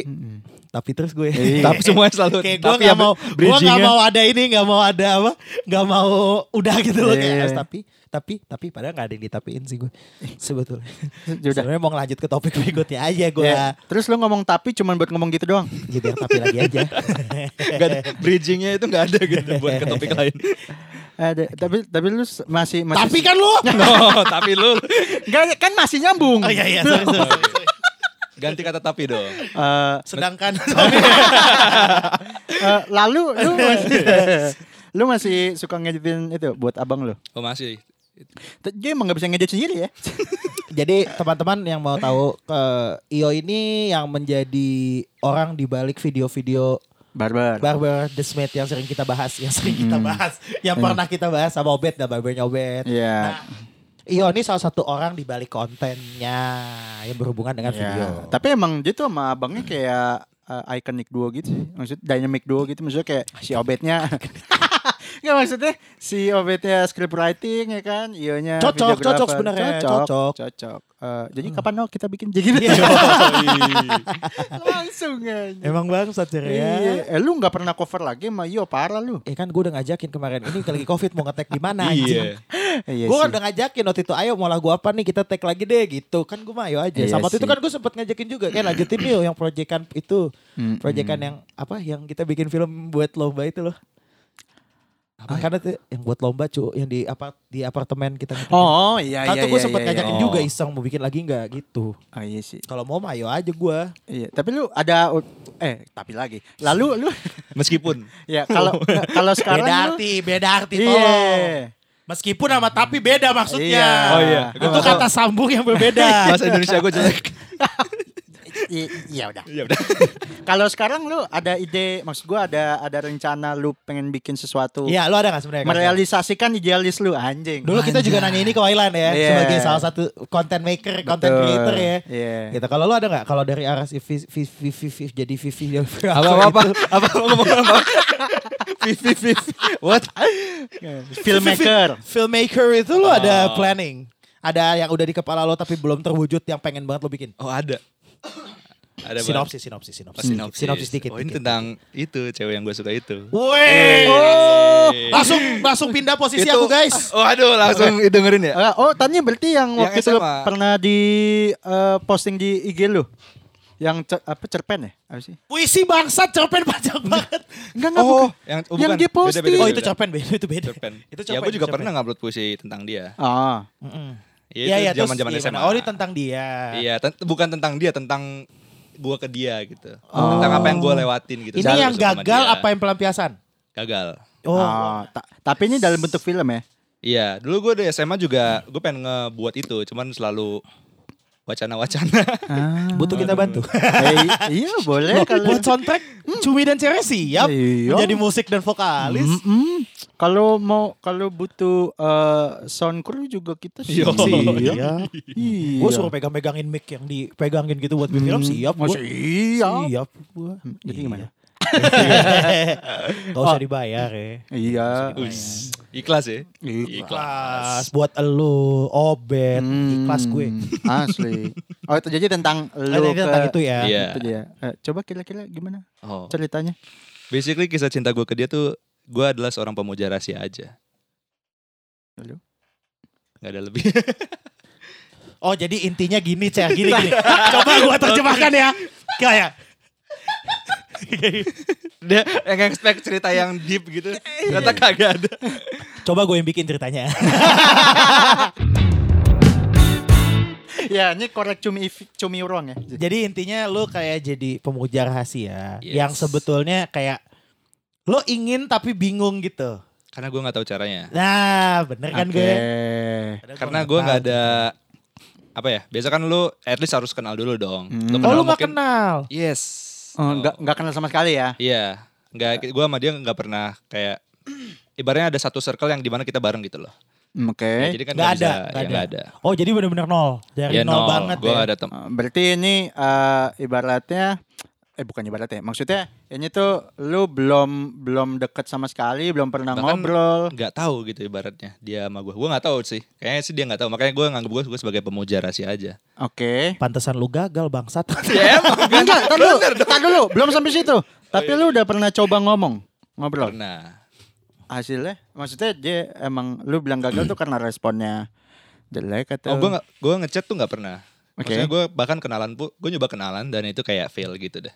tapi terus gue Iya. Tapi semuanya selalu kayak gue tapi gak apa- mau gue gak mau ada ini gak mau ada apa gak mau udah gitu loh kayak Iya. tapi tapi tapi padahal gak ada yang ditapiin sih gue sebetulnya Ya sebenarnya mau ngelanjut ke topik berikutnya aja gue Ya, Terus lu ngomong tapi cuman buat ngomong gitu doang. ya biar tapi lagi aja Gak ada, bridgingnya itu gak ada gitu buat ke topik lain. Ada, tapi tapi lu masih masih tapi kan lu No, tapi lu Nggak, kan masih nyambung. oh iya iya sorry, sorry, sorry. ganti kata tapi dong. Eh, sedangkan eh, lalu lu masih lu masih suka ngeditin itu buat abang lu. Oh masih. Dia emang gak bisa ngedit sendiri ya. jadi teman-teman yang mau tahu eh, Io ini yang menjadi orang di balik video-video Barbar. Barber The Smith yang sering kita bahas, yang sering kita Hmm. bahas, yang pernah kita bahas sama Obet dan Barbernya Obet. Iya. Io ini salah satu orang di balik kontennya yang berhubungan dengan Iya. video. Tapi emang dia tuh sama abangnya kayak uh, iconic duo gitu sih. Maksud dynamic duo gitu maksudnya kayak si Obetnya Nggak maksudnya si Obetnya script writing ya kan, Ionya Cocok, cocok sebenarnya, cocok. Cocok. Eh, jadi kapan no kita bikin jadi gitu? Langsung aja. Emang bangsat ya. Iya. Eh lu nggak pernah cover lagi sama Io parah lu. Eh kan gue udah ngajakin kemarin ini lagi covid mau ngetek di mana Iya. Iya Gue kan udah ngajakin waktu itu ayo mau lagu apa nih kita tag lagi deh gitu kan gue mah ayo aja Iya sama waktu itu kan gue sempet ngajakin juga kayak lanjutin yuk yang proyekan itu proyekan mm. yang apa yang kita bikin film buat lomba itu loh Karena tuh yang buat lomba cu, yang di apa di apartemen kita. Oh iya Kan iya gue iya, sempet iya, ngajakin iya. juga Oh. iseng mau bikin lagi nggak gitu. Oh iya sih. Kalau mau mah ayo aja gue. Iya, tapi lu ada eh tapi lagi. Lalu lu Meskipun ya kalau kalau sekarang Beda lu arti, beda arti Iya. tolong. Meskipun sama tapi beda maksudnya. Iya. Oh iya. Itu kata sambung yang berbeda. bahasa Indonesia gue jelek. I- Iya udah. ya udah. Kalau sekarang lu ada ide, maksud gua ada ada rencana lu pengen bikin sesuatu, Iya, lu ada gak sebenarnya? Merealisasikan idealis lu anjing. Dulu kita juga nanya ini ke Wailan ya, Iya. sebagai salah satu content maker, content Betul. creator ya. Iya. Gitu. Kalau lu ada nggak? Kalau dari arah si Viv, Viv, Viv, Viv, Viv, jadi Vivi Apa apa apa apa apa ngomong apa? Viv Viv Viv. What? Filmmaker. filmmaker itu lu ada Oh. planning. Ada yang udah di kepala lo tapi belum terwujud yang pengen banget lo bikin. Oh ada. Ada Sinopsis, sinopsis, Oh, sinopsis. sinopsis. Sinopsis dikit. Oh ini dikit. tentang itu cewek yang gue suka itu. Weh. Oh. Langsung langsung pindah posisi Itu- aku guys. Oh aduh langsung dengerin ya. Eh, oh, tanya berarti yang Yang waktu itu pernah di eh, posting di IG lu. Yang cer- apa cerpen ya? Apa sih? Puisi bangsat cerpen panjang banget. Enggak enggak Oh, bukan. yang oh, Yang bukan. dia posting. Beda, beda, Oh itu cerpen beda itu beda. Cerpen. Itu ya cerpen, gue juga cerpen. pernah ngupload puisi tentang dia. Ah. Mm-mm. Iya Iya iya itu terus zaman-zaman? SMA. Oh ini tentang dia. Iya, ten- bukan tentang dia, tentang gua ke dia gitu. Tentang apa yang gua lewatin gitu. Oh. Ini yang gagal apa yang pelampiasan? Gagal. Oh. Oh, ta- tapi ini dalam bentuk film ya? Iya, dulu gue di SMA juga gue pengen ngebuat itu, cuman selalu wacana-wacana. Ah. Butuh kita bantu. Eh, iya boleh kalau Buat soundtrack Cumi dan Cewek siap Iya. Menjadi musik dan vokalis Mm-mm. Kalau mau kalau butuh eh, sound crew juga kita sih. Yo. Iya. Iya. Gue suruh pegang-pegangin mic yang dipegangin gitu buat film siap gue Masih iya. Siap gue Jadi gimana? Gak usah dibayar ya Iya. Ikhlas ya. Ikhlas Buat elu Obet Hmm, Ikhlas gue Asli. Oh itu jadi tentang lu ke tentang itu ya Iya. itu dia. Eh, coba kira-kira gimana Oh. ceritanya? Basically kisah cinta gue ke dia tuh gue adalah seorang pemuja rahasia aja. Lalu? Gak ada lebih. Oh jadi intinya gini Cah Gini gini Coba gue terjemahkan ya Kayak dia yang expect cerita yang deep gitu. Ternyata kagak ada. Coba gue yang bikin ceritanya ya ini korek cumi cumi wrong ya. Jadi intinya lu kayak jadi pemuja rahasia Yes. Yang sebetulnya kayak Lo ingin tapi bingung gitu Karena gue nggak tahu caranya. Nah bener kan Oke. gue Karena gue nggak ada apa ya? Biasa kan lu at least harus kenal dulu dong. Hmm. Oh kenal lu gak mungkin- kenal Yes. Oh, enggak enggak kenal sama sekali ya. Iya, nggak. Gue sama dia nggak pernah kayak ibaratnya ada satu circle yang di mana kita bareng gitu loh. Hmm, Oke. Ya, jadi kan Nggak nggak ada, bisa, nggak ya ada. nggak ada. Oh jadi bener-bener nol Dari Ya nol, no, banget gue ya ada tem. Eh, Berarti ini eh, ibaratnya eh bukan ibaratnya. Maksudnya ini tuh lu belum belum deket sama sekali, belum pernah Bahkan- ngobrol. nggak tahu gitu ibaratnya dia sama gue. Gue nggak tahu sih. Kayaknya sih dia nggak tahu. Makanya gue nganggap gue gue sebagai pemuja rahasia aja. Oke. Pantesan lu gagal bangsat Ya emang. Enggak, tar dulu, tar dulu, belum sampai situ. Tapi lu udah pernah coba ngomong, ngobrol. Pernah. Hasilnya, maksudnya dia emang lu bilang gagal tuh karena responnya jelek atau? Oh gue gue ngechat tuh nggak pernah. Oke. Maksudnya gue bahkan kenalan pun gue nyoba kenalan dan itu kayak fail gitu deh.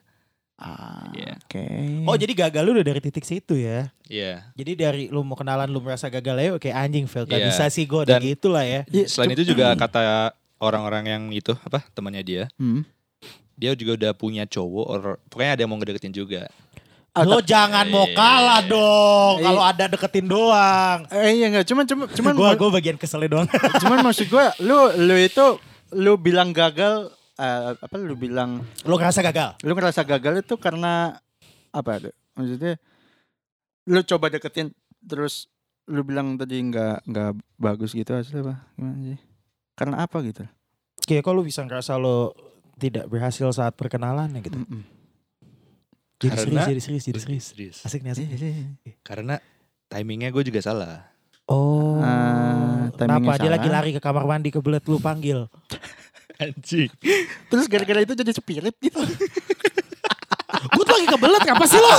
Ah, Iya. Oke. Oh jadi gagal lu udah dari titik situ ya Iya. Jadi dari lu mau kenalan lu merasa gagal ya Oke anjing fail Gak Iya. bisa sih gue udah Dan- gitu lah ya Iya, Selain itu juga kata orang-orang yang itu apa temannya dia, Hmm. dia juga udah punya cowok or pokoknya ada yang mau ngedeketin juga. Lo jangan mau kalah dong Iya. Kalau ada deketin doang Eh iya enggak, cuman cuman cuman Gue gue bagian keselnya doang cuman maksud gua lu lu itu lu bilang gagal eh, apa lu bilang Lo ngerasa gagal lu ngerasa gagal itu karena apa tuh? Maksudnya lu coba deketin terus lu bilang tadi nggak nggak bagus gitu hasilnya apa? Gimana sih? Karena apa gitu? Kayak kok lu bisa ngerasa lo tidak berhasil saat perkenalan ya gitu Mm-mm. Jadi Karena- serius, jadi serius, jadi serius Serius. Asik nih asik nih. Karena timingnya gue juga salah. Oh timingnya Kenapa dia salah. lagi lari ke kamar mandi kebelet lu panggil Anjing. Terus gara-gara itu jadi spirit gitu. Gue tuh lagi kebelet apa sih lo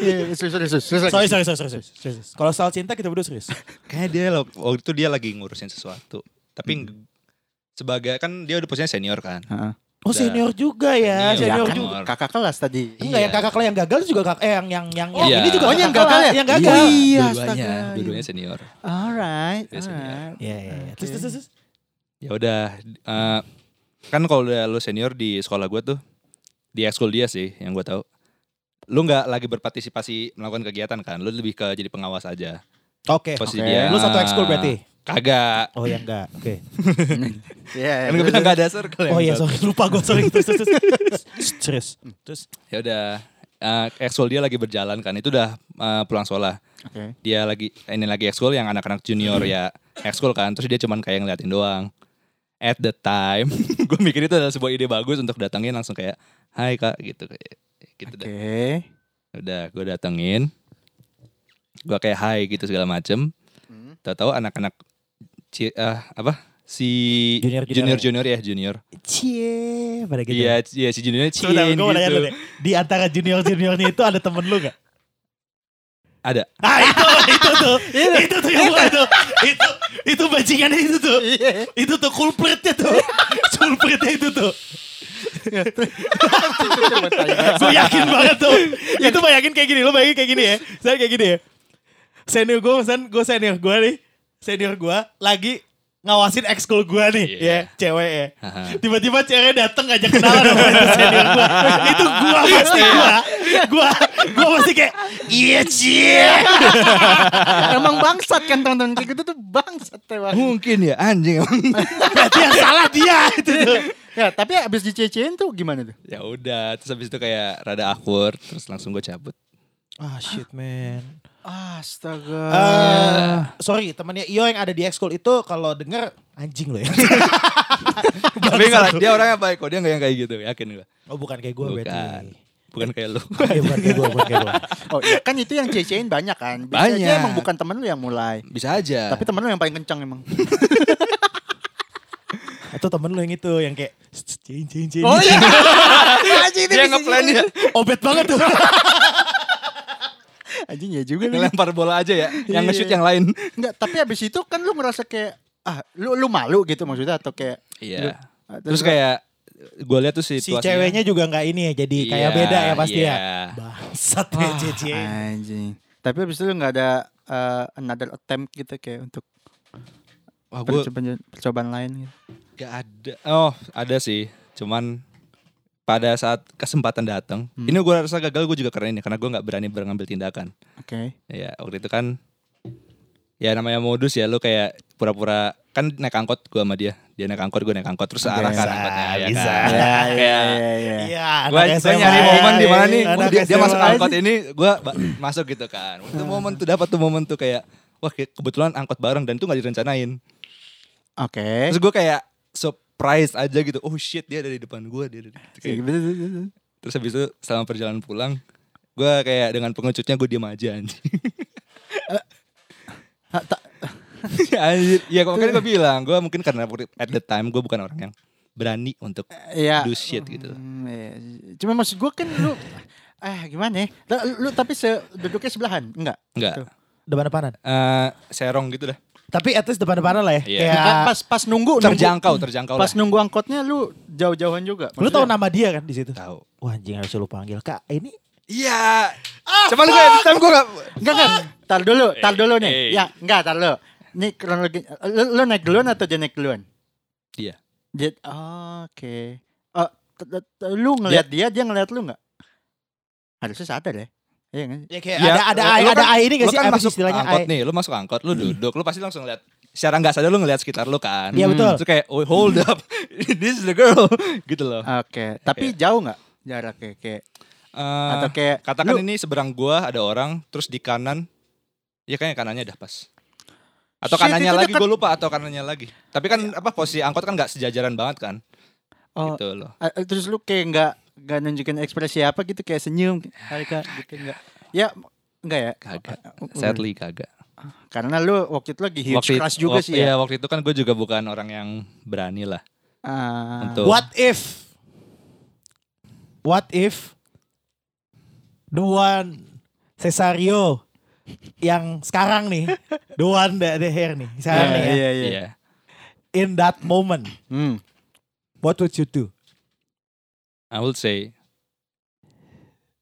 Iya, serius, serius, serius, serius. Sorry sorry sorry sorry. Kalau soal cinta kita berdua serius Kayaknya dia lo- waktu itu dia lagi ngurusin sesuatu. Tapi Hmm. sebagai kan dia udah posisinya senior kan. Heeh. Oh senior juga ya, Senior. senior Ya, juga. kakak kelas tadi. Enggak yang Iya. kakak kelas yang gagal juga kakak eh yang yang yang Oh, yang ini iya. juga Oh, yang kakak gagal kelas, ya? Yang gagal. Iya, dua-duanya, astaga. dua-duanya senior. Alright, senior. alright. Iya iya. iya. Terus terus terus. Ya udah, eh, kan kalau udah lu senior di sekolah gue tuh di ekskul dia sih yang gue tahu. Lu nggak lagi berpartisipasi melakukan kegiatan kan? Lu lebih ke jadi pengawas aja. Oke. Posisi Oke. dia. Lu satu ekskul berarti? Kagak. Oh ya enggak. Oke. Iya. Kan gue bilang gak ada circle Oh yang iya sorry lupa gue sorry terus terus terus. Terus. Ya udah, eh, ekskul dia lagi berjalan kan. Itu udah eh, pulang sekolah. Oke. Dia lagi ini lagi ekskul yang anak-anak junior ya ekskul kan. Terus dia cuman kayak ngeliatin doang. At the time, gue mikir itu adalah sebuah ide bagus untuk datengin langsung kayak, Hai kak, gitu kayak gitu dah. Oke. Udah, gue datengin. Gue kayak hai gitu segala macem. Hmm. Tahu-tahu anak-anak eh, apa si Junior-junior junior ya? junior ya junior. Cie pada gitu. Iya, iya si juniornya mau nanya gitu. deh. Di antara junior-juniornya itu ada temen lu gak? Ada. Ah itu, itu tuh, itu tuh yang gua tuh, itu, itu bajingannya itu tuh, itu tuh kulpritnya tuh, kulpritnya itu tuh. gue yakin banget tuh, itu bayangin kayak gini, lu bayangin kayak gini ya, saya kayak gini ya. Senior gue, gue senior gue nih, senior gue lagi ngawasin ekskul gue nih, Iya. ya cewek ya. Tiba-tiba cewek dateng ngajak kenalan sama itu senior gue. Itu gue pasti gue. Gue gue pasti kayak iya cie. Emang bangsat kan teman-teman kayak gitu tuh bangsat teman. Mungkin ya anjing emang. Berarti yang salah dia itu tuh. Ya, tapi abis dicecein tuh gimana tuh? ya udah, terus habis itu kayak rada awkward, terus langsung gue cabut. Ah shit man. Astaga. Eh, sorry temannya Iyo yang ada di ekskul itu kalau denger anjing lo ya. Tapi enggak, dia orangnya baik kok, dia enggak yang kayak gitu, yakin gue. Oh bukan kayak gue Bukan. berarti. Bukan kayak lu. Iya bukan kayak gue, bukan kayak gue. Oh ya kan itu yang cecein banyak kan. Bisa Banyak. aja emang bukan temen lu yang mulai. Bisa aja. Tapi temen lu yang paling kencang emang. Atau temen lu yang itu yang kayak cing cing cing. Oh iya. Anjing dia ngeplan ya, Obet banget tuh. Anjing ya juga nih. ngelempar bola aja ya, yang Iya. nge-shoot yang lain. Enggak, tapi abis itu kan lu ngerasa kayak ah lu lu malu gitu maksudnya atau kayak Iya. Ah, Terus kayak gue lihat tuh si situasinya. ceweknya juga nggak ini ya jadi kayak Iya, beda ya pasti iya. ya. Bangsat ya Cici. anjing. Tapi abis itu lu nggak ada eh, another attempt gitu kayak untuk Wah, percobaan, percobaan lain gitu. gak ada. Oh, ada sih. Cuman pada saat kesempatan datang, Hmm. ini gue rasa gagal gue juga karena ini, karena gue nggak berani mengambil tindakan. Oke. Ya waktu itu kan, ya namanya modus ya, lu kayak pura-pura kan naik angkot gue sama dia, dia naik angkot gue naik angkot terus Oke. arah kan angkotnya ya bisa. kan. Ya, ya, ya, ya. Iya, Gue nyari momen di mana nih, Anak dia, dia masuk aja. angkot ini, gue masuk gitu kan. Itu momen tuh dapat tuh momen tuh kayak, wah kebetulan angkot bareng dan itu nggak direncanain. Oke. Terus gue kayak surprise aja gitu. Oh shit dia ada di depan gue dia di kayak, Terus habis itu selama perjalanan pulang, gue kayak dengan pengecutnya gue diam aja anjing. Anjir, ya makanya gue bilang, gue mungkin karena at the time gue bukan orang yang berani untuk Iya. do shit gitu. Hmm, iya. Cuma maksud gue kan lu eh gimana ya? Lu, lu tapi se duduknya sebelahan? Enggak. Enggak, Tuh. Depan-depanan. Eh, serong gitu dah. Tapi at least depan-depanan lah ya. Iya. Kayak Kan pas pas nunggu nunggu- Terjangkau, terjangkau Pas lah. nunggu angkotnya lu jauh-jauhan juga. lu tahu nama dia kan di situ. Tahu. Wah anjing harus lu panggil. Kak, ini Iya. Cuman gue at the time gue gak... Enggak enggak. Tar dulu, tar dulu nih. Eh. Ya, enggak, tar dulu. Ini kronologi lu, lu naik duluan atau dia naik duluan? Dia. Dia oh, oke. Oh, t- t- lu ngelihat dia, dia ngelihat lu enggak? Harusnya sadar ya. Iya kan? ya kayak Ya, ada ada lu kan- ada ai ini gak Lu sih? kan Apa sih masuk istilahnya angkot ai? nih, lu masuk angkot, lu duduk, lu pasti langsung lihat. Secara nggak sadar lu ngeliat sekitar lu kan. Iya betul. Terus kayak, oh hold up, this is the girl, gitu loh. Oke, tapi jauh enggak jaraknya kayak Eh, atau kayak katakan lu- ini seberang gua ada orang, terus di kanan, ya kayaknya kanannya udah pas. Atau Shit, kanannya itu lagi, gue lupa atau kanannya lagi. Tapi kan apa posisi angkot kan nggak sejajaran banget kan, oh, gitu loh. eh, terus lu kayak enggak enggak nunjukin ekspresi apa gitu kayak senyum Kak gitu enggak. Ya enggak ya? Kagak, Uh, sadly kagak. Karena lu waktu itu lagi huge Waktu, crush juga waktu- sih ya. Iya, waktu itu kan gue juga bukan orang yang berani lah. Ah. Untuk- What if? What if? The one Cesario yang sekarang nih, the one the, the hair nih, sekarang nih ya. iya, iya. Iya. In that moment, Hmm. what would you do? I would say,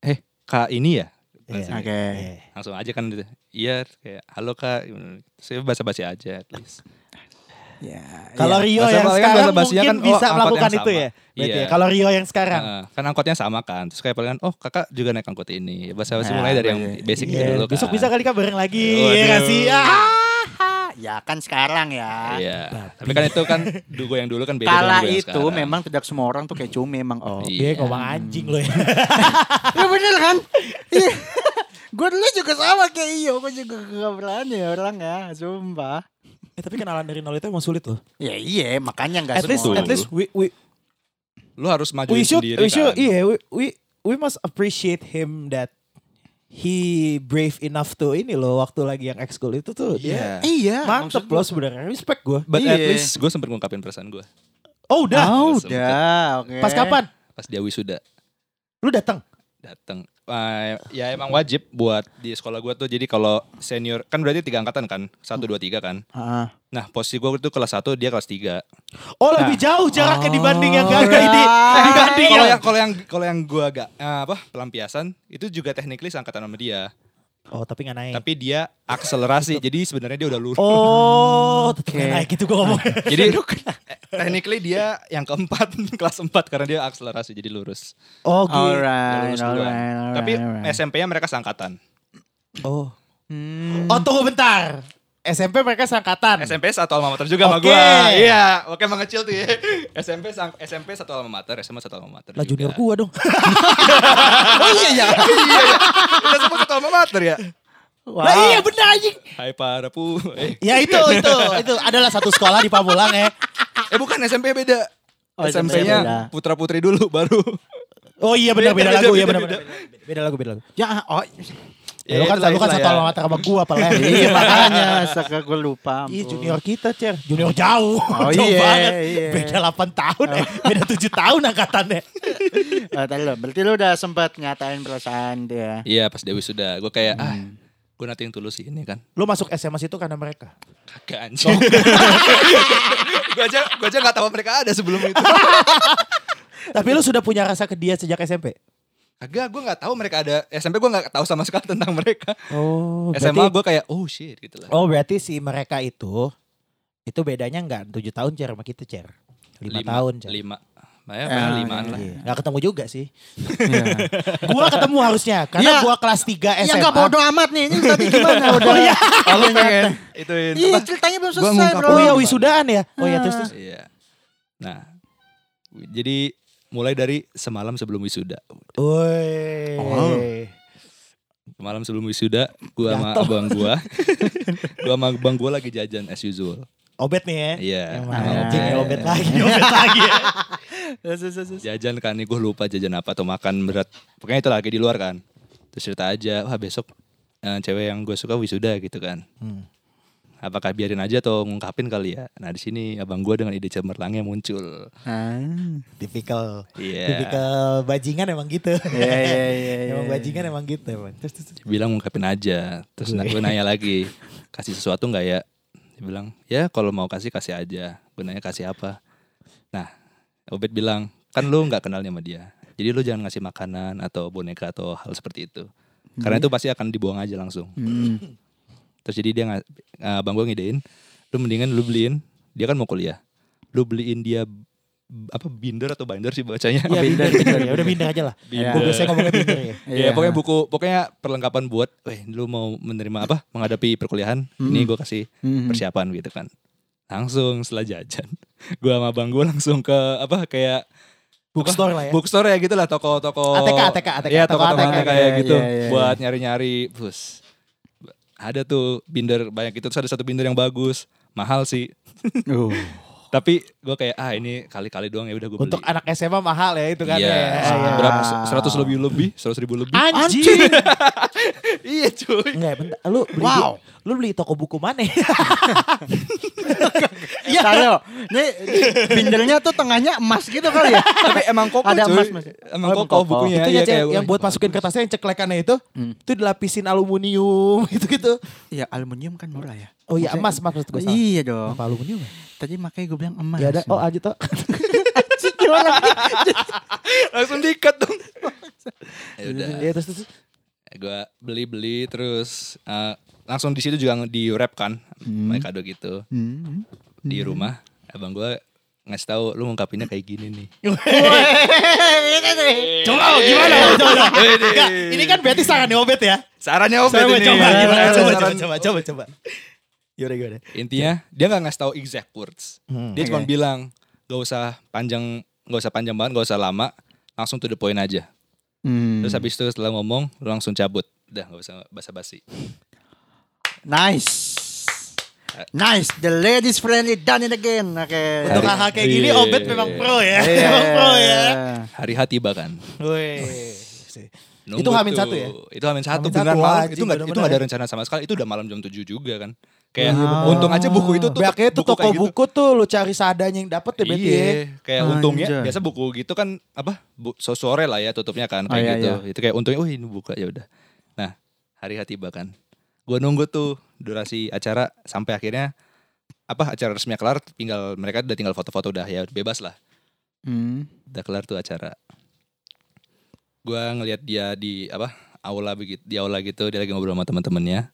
eh kak ini ya? Iya. Oke. Iya. Langsung aja kan gitu. Iya kayak halo kak. Saya basa-basi aja at least. Ya. Kalau iya. Rio Bahasa yang kan sekarang bahasa basinya mungkin kan, oh, bisa melakukan itu sama. ya. Berarti Iya. ya. Kalau Rio yang sekarang. Heeh, kan angkotnya sama kan. Terus kayak paling kan, oh kakak juga naik angkot ini. Bahasa-basi Nah, mulai dari yang iya. basic Iya, dulu kan. Besok bisa kali kak bareng lagi. Waduh. Ya nggak sih? Ah. Ya kan sekarang ya. Iya. Tapi kan itu kan dugo yang dulu kan beda Kala dengan itu sekarang. memang tidak semua orang tuh kayak cumi emang oh. Iya, Iya. ngomong anjing loh ya. Ya bener kan? Iya. gue dulu juga sama kayak iyo, gue juga gak berani orang ya, sumpah. Eh, tapi kenalan dari nol itu emang sulit loh. Ya iya, makanya gak At least, semua. at least we we Lu harus should sendiri we should kan. iya we, we we must appreciate him that he brave enough to ini loh waktu lagi yang ekskul itu tuh dia Iya. Iya, mantep loh sebenarnya respect gue. But at Iya. least gue sempat ngungkapin perasaan gue. Oh udah. Oh, udah, oke. Pas kapan? Pas dia wisuda Lu datang? Datang. Eh, ya emang wajib buat di sekolah gue tuh. Jadi kalau senior kan berarti tiga angkatan kan, satu dua tiga kan. Ah. Nah posisi gue itu kelas 1 dia kelas 3 Oh lebih jauh jaraknya Oh, dibanding yang gak iya. ini. Dibanding Kalau yang kalau yang kalau yang gue agak eh, apa pelampiasan itu juga technically seangkatan sama dia. Oh tapi gak naik. Tapi dia akselerasi. jadi sebenarnya dia udah lurus. Oh tetep Oke. gak naik gitu gue ngomong. Jadi technically dia yang keempat kelas 4 karena dia akselerasi jadi lurus. Oh gitu. Dia Alright, lurus duluan. alright, alright. Tapi alright. SMP-nya mereka seangkatan. Oh. Hmm. Oh tunggu bentar. SMP mereka seangkatan. SMP satu alma mater juga sama Oke. gua. Iya, oke mengecil tuh ya. SMP sang, SMP satu alma mater, SMA satu alma mater. Lah junior gua dong. Oh iya ya. iya, iya. Kita semua satu alma mater ya. Wow. Lah iya bener anjing. Hai para pu. Eh, Ya itu itu itu adalah satu sekolah di Pamulang ya. eh bukan SMP beda. Oh, SMP SMP-nya beda. Putra Putri dulu baru. Oh iya benar beda, Beda, lagu beda, ya benar beda, benar. Beda lagu beda lagu. Ya, oh. Ya, lu kan lu kan satu ya. alma mater sama gua apa lah. iya makanya saka gue lupa. Ih ampun. junior kita cer Junior jauh Oh, Jauh iya, banget iya. Beda 8 tahun eh. Beda 7 tahun angkatannya Eh, tadi lo, berarti lu udah sempat nyatain perasaan dia. Iya, pas Dewi sudah. Gue kayak ah, Hmm. Gue nanti yang tulus ini kan. Lu masuk SMA situ karena mereka Kagak anjing. gue aja gue aja nggak tahu mereka ada sebelum itu. Tapi lu sudah punya rasa ke dia sejak SMP Kagak, gue nggak tahu mereka ada. SMP gue nggak tahu sama sekali tentang mereka. Oh SMA gue kayak oh shit gitu lah. Oh berarti si mereka itu Itu bedanya enggak 7 tahun cer sama kita cer 5 tahun cer Lima. Ya, Ah, limaan lah. Iya. Gak ketemu juga sih Iya. Gua ketemu harusnya Karena Iya. gua kelas 3 SMA Ya enggak bodoh amat nih. Ini tadi gimana udah. iya. Oh, lu pengen ituin Iya, ceritanya belum selesai, Bro. Oh iya wisudaan ya Oh iya terus terus Iya. Nah, jadi mulai dari semalam sebelum wisuda. Woi Oh. Semalam sebelum wisuda, gua sama abang gua, gua sama abang gua lagi jajan as usual. Obet nih ya Iya. Emang sama anjing obet. ya obet lagi Obet lagi ya. Jajan kan nih, gue lupa jajan apa atau makan berat. Pokoknya itu lagi di luar kan. Terus cerita aja, wah besok eh, cewek yang gue suka wisuda gitu kan. Hmm. Apakah biarin aja atau ngungkapin kali ya? Nah di sini abang gue dengan ide cemerlangnya muncul. Ah. Tipikal Iya. Tipikal bajingan emang gitu Iya, iya, iya, iya. Emang bajingan emang gitu emang Terus terus bilang ngungkapin aja. Terus Gue. gue nanya lagi, kasih sesuatu nggak ya? Dia bilang, ya kalau mau kasih kasih aja. Gue nanya kasih apa? Nah, Obed bilang, kan lu nggak kenalnya sama dia. Jadi lu jangan ngasih makanan atau boneka atau hal seperti itu. Karena itu pasti akan dibuang aja langsung. Hmm. Terus jadi dia nggak, abang gue ngidein, lu mendingan lu beliin, dia kan mau kuliah, lu beliin dia apa binder atau binder sih bacanya? Iya binder, binder ya udah binder aja lah Iya. Gue biasanya ngomongnya binder ya Iya, pokoknya buku, pokoknya perlengkapan buat, weh, lu mau menerima apa, menghadapi perkuliahan, ini gue kasih Hmm. persiapan gitu kan. Langsung setelah jajan, gue sama abang gue langsung ke apa kayak Bookstore lah ya bookstore ya gitu lah, toko-toko. ATK, ATK, ATK, Iya, toko toko-toko ATK, ATK kayak iya, gitu, iya, iya. buat nyari-nyari, bus. Ada tuh binder banyak itu, terus ada satu binder yang bagus, mahal sih. Uh. Tapi gue kayak ah ini kali-kali doang ya udah gue beli. Untuk anak SMA mahal ya itu kan Iya, ya. iya. berapa? Seratus lebih lebih, seratus ribu lebih. Anjing iya cuy. Enggak bentar Lu beli Wow. Lu beli toko buku mana Iya. Tayo. Nih bindernya tuh tengahnya emas gitu kali ya. Tapi emang koko Ada emas, Mas. Emang Oh, emang koko koko. bukunya. Itu iya, ya kayak yang buat masukin kertasnya yang ceklekannya itu Hmm. Itu dilapisin aluminium gitu-gitu Iya, aluminium kan murah ya. Oh iya emas emas maksud gue Iya dong. Apa aluminium ya? Tadi makanya gue bilang emas. Ya ada Oh lanjut toh orang. Langsung dikat dong. ya udah. Iya terus terus. Gue beli beli terus eh, langsung di situ juga di wrap kan Hmm. kado gitu Hmm. di rumah abang gue ngasih tahu lu ngungkapinnya kayak gini nih Coba oh, gimana? Coba, coba. Enggak, ini kan berarti saran nih Obet ya. sarannya Obed coba ini coba gimana? Coba coba coba coba coba. Intinya dia nggak ngasih tahu exact words Hmm, dia cuma oke. bilang gak usah panjang gak usah panjang banget gak usah lama langsung to the point aja Hmm. terus habis itu setelah ngomong lu langsung cabut udah gak usah basa-basi Nice. Nice, the ladies friendly done it again. Oke. Untuk Hari- hal kayak gini. Obet memang pro ya. Iya. Memang pro ya. hari hati bahkan Wih. Nunggu Itu Hamin satu ya? Itu Hamin satu Hamin satu, malam. Itu nggak itu nggak ada ya. rencana sama sekali. Itu udah malam jam 7 juga kan. Kayak Iya, bener. untung aja buku itu tuh Biasanya tuh toko kayak gitu. buku tuh lu cari seadanya yang dapet ya ya. Iya, kayak untungnya Anjay. biasa buku gitu kan apa? Bu, so- sore lah ya tutupnya kan Oh, kayak iya, gitu. Itu kayak untungnya oh ini buka ya udah. Nah, hari hati bahkan. Gua nunggu tuh durasi acara sampai akhirnya apa acara resminya kelar tinggal mereka udah tinggal foto-foto udah ya bebas lah. Hmm. Udah kelar tuh acara. Gua ngelihat dia di apa? aula begitu di aula gitu dia lagi ngobrol sama teman-temannya.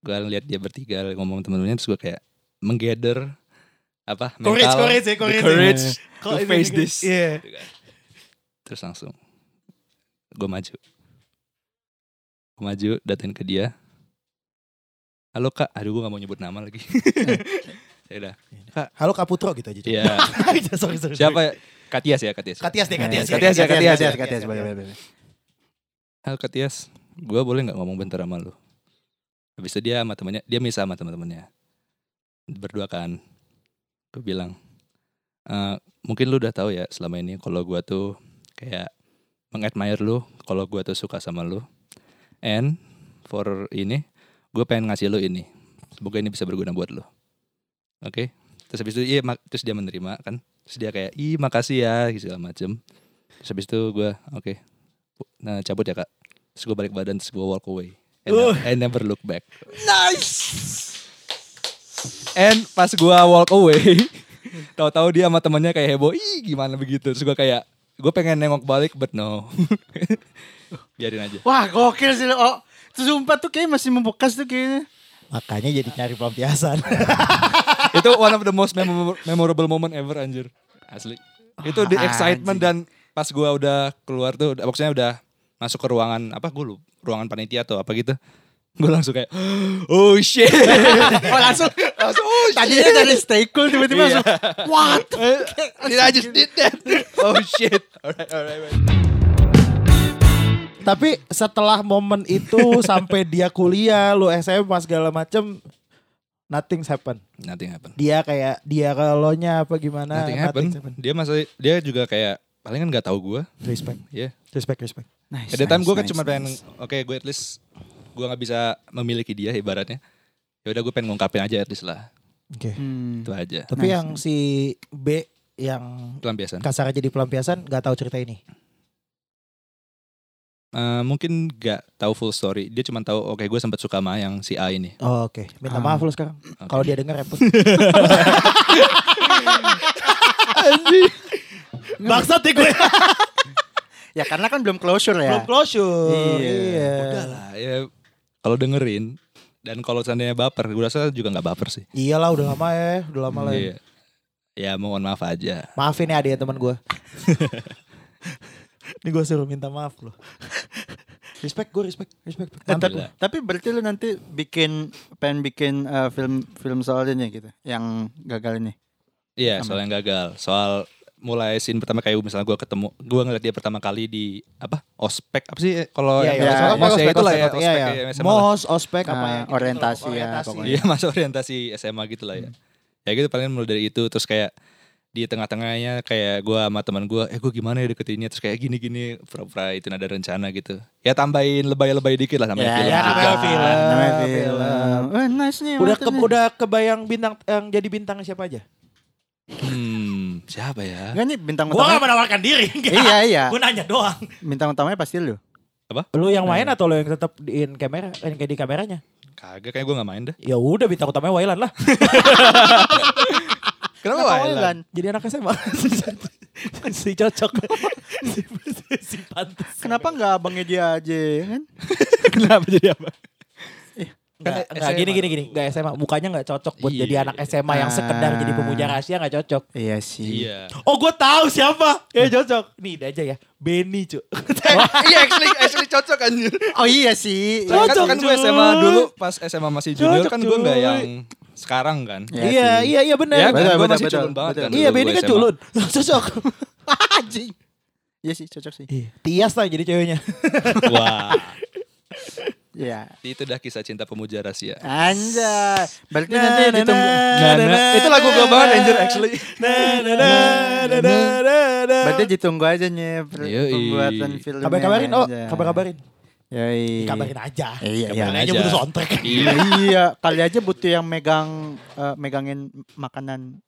Gua ngeliat dia bertiga ngomong sama teman-temannya terus gua kayak menggather apa Courage, mental, courage ya, courage. courage Kok to face this. Iya. Gitu kan. Terus langsung gue maju. Gue maju datang ke dia. Halo kak, aduh gue gak mau nyebut nama lagi. ya udah. Halo Kak Putro gitu aja. Iya. sorry, sorry. Siapa? ya? Katias ya, Katias. Katias deh, Katias. Katias ya, Katias ya. Katias, boleh, boleh, boleh. Halo Katias, gue boleh nggak ngomong bentar sama lu? Habis itu dia sama temannya, dia misah sama teman-temannya. Berdua kan. Gue bilang, "Eh, mungkin lu udah tahu ya selama ini kalau gue tuh kayak mengadmire lu, kalau gue tuh suka sama lu. And for ini, gue pengen ngasih lu ini. Semoga ini bisa berguna buat lu. Oke? Terus habis itu, iya, terus dia menerima kan. Terus dia kayak, ih makasih ya, segala macem. Terus habis itu gue, oke, nah cabut ya kak. Terus gue balik badan, terus gue walk away. And, Uh. I never look back. Nice. And pas gue walk away, tahu-tahu dia sama temannya kayak heboh, ih gimana begitu. Terus gue kayak, gue pengen nengok balik, but no. Biarin aja. Wah, gokil sih. lo. Oh, sumpah tuh kayak masih membekas tuh kayaknya. Makanya jadi nyari pelampiasan. Itu one of the most memorable, moment ever anjir. Asli. Itu the Ah, excitement dan pas gue udah keluar tuh, udah- maksudnya udah masuk ke ruangan, apa gue lupa, ruangan panitia atau apa gitu. Gue langsung kayak, oh shit. Oh, langsung. langsung, oh shit. Tadinya dari stay cool tiba-tiba Iya. langsung. What? Did I just did that? Oh shit. Alright, alright. Tapi setelah momen itu sampai dia kuliah, lu SMA segala macem, nothing happen. Nothing happen. Dia kayak dia kalau nya apa gimana? Nothing happen. Dia masa dia juga kayak palingan nggak tahu gue. Respect, Ya. respect, respect. Nice, At the time nice, gue kan nice, cuma pengen, nice. oke gue at least gue nggak bisa memiliki dia ibaratnya. Ya udah gue pengen ngungkapin aja at least lah. Oke. Hmm. Itu aja. Tapi Nice, yang nice. si B yang Pelampiasan. kasar jadi pelampiasan nggak tahu cerita ini. Eh, mungkin nggak tahu full story. Dia cuma tahu oke gue sempat suka sama yang si A ini. Oh, Oke, minta Ah. maaf lu sekarang. Oke. Kalau dia denger repot. Bangsat ya gue. Ya karena kan belum closure ya. Belum closure. Iya. Iya. Udah lah ya. Kalau dengerin dan kalau seandainya baper, gue rasa juga nggak baper sih. Iyalah udah lama ya, udah lama lah. Iya. Ya mohon maaf aja. Maafin ya dia teman gue. Ini gue suruh minta maaf loh. respect gue, respect, respect. Eh, tapi, tapi berarti lu nanti bikin pengen bikin eh, film film soal ini gitu, yang gagal ini. Iya, soal yang gagal. Soal mulai scene pertama kayak misalnya gue ketemu, gue ngeliat dia pertama kali di apa ospek apa sih kalau Iya, yang iya, ya, ospek, mos ya ospek, itu lah ya ospek, iya, iya. SMA lah. Mos, ospek apa Ah, ya? gitu, orientasi ya, orientasi. pokoknya. Iya orientasi SMA gitu lah ya. Ya gitu paling mulai dari itu terus kayak di tengah-tengahnya kayak gue sama teman gue, eh gue gimana ya deketinnya terus kayak gini-gini pura-pura itu ada rencana gitu. Ya tambahin lebay-lebay dikit lah namanya film. ya, juga. film. namanya film. film. Eh, nice nih. Udah ke, udah kebayang bintang yang jadi bintangnya siapa aja? Hmm, siapa ya? Enggak nih bintang Gue gak utamanya. menawarkan diri. Iya iya. Gue nanya doang. Bintang utamanya pasti lu. Lu yang main atau lu yang tetap di in kamera, yang kayak di kameranya? Kagak kayak gue gak main dah. Ya udah bintang utamanya Wailan lah. Kenapa Wailan? Wailan? Jadi anak SMA. si cocok. si, si pantas. Kenapa nggak abangnya dia aja kan? Kenapa jadi apa? Enggak, Kan enggak gini gini gini, enggak SMA, mukanya enggak cocok buat Iya, jadi anak iya. SMA yang sekedar Ah. jadi pemuja rahasia enggak cocok. Iya sih. Iya. Oh, gue tahu siapa. Ya cocok. Nih, udah aja ya. Benny, cu. iya actually actually cocok anjir. Oh iya sih. Kan, Cocok, kan gue cuy. SMA dulu pas SMA masih junior Cocok, kan gue nggak cuy. yang sekarang kan. Iya iya, sih. iya, iya benar. Ya, Betul, kan gue betul, masih betul, culun banget betul. kan. Iya, Benny gue kan culun. cocok. Anjing. Iya sih cocok sih. Iya. Tias lah jadi ceweknya. Wah, Iya. itu dah kisah cinta pemuja rahasia. Anjay. Berarti Nah, nanti nah, ditunggu. nah, Nah, nah, nah, itu lagu gue banget anjir actually. Nah, nah, nah, nah, nah, nah, nah. Berarti ditunggu aja nih pembuatan filmnya. Kabar-kabarin, oh, kabar-kabarin. Yoi. Kabarin aja. Iya, iya. Kabarin aja aja. butuh soundtrack. Iya, iya, kali aja butuh yang megang eh, megangin makanan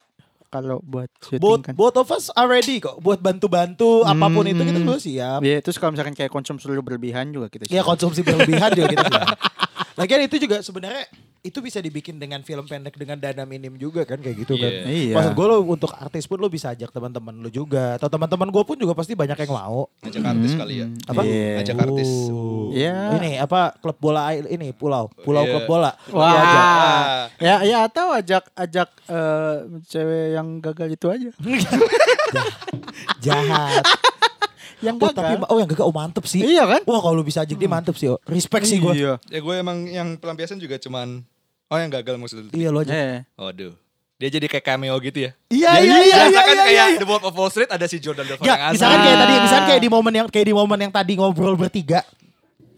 kalau buat syuting Both, kan. both of us are ready kok buat bantu-bantu apa pun itu kita Hmm. dulu siap. Iya, terus kalau misalkan kayak konsumsi berlebihan juga kita Ya siap. konsumsi berlebihan juga kita siap. Lagian itu juga sebenarnya itu bisa dibikin dengan film pendek dengan dana minim juga kan kayak gitu kan. Iya. Iya. Maksud gue lo untuk artis pun lo bisa ajak teman-teman lo juga atau teman-teman gue pun juga pasti banyak yang mau. Ngajak artis kali ya. Apa? Iya. Ajak artis. Oh. Iya. Ini apa klub bola air- ini pulau, pulau Iya. klub bola. Wah. Ajak. Ya, ya atau ajak ajak eh, cewek yang gagal itu aja. Jahat. yang Oh gagal. tapi oh yang gagal oh mantep sih. iya kan? Wah kalau lo bisa ajak dia mantep sih. Oh. Respect sih gue. Iya. Ya gue emang yang pelampiasan juga cuman Oh yang gagal maksudnya. Iya lo aja. Eh. Waduh. Dia jadi kayak cameo gitu ya. Iya Ya, iya iya biasa iya kan iya. kayak iya. The Wolf of Wall Street ada si Jordan Belfort Gak, yang asli. misalkan kayak Ah. tadi, misalkan kayak di momen yang kayak di momen yang tadi ngobrol bertiga,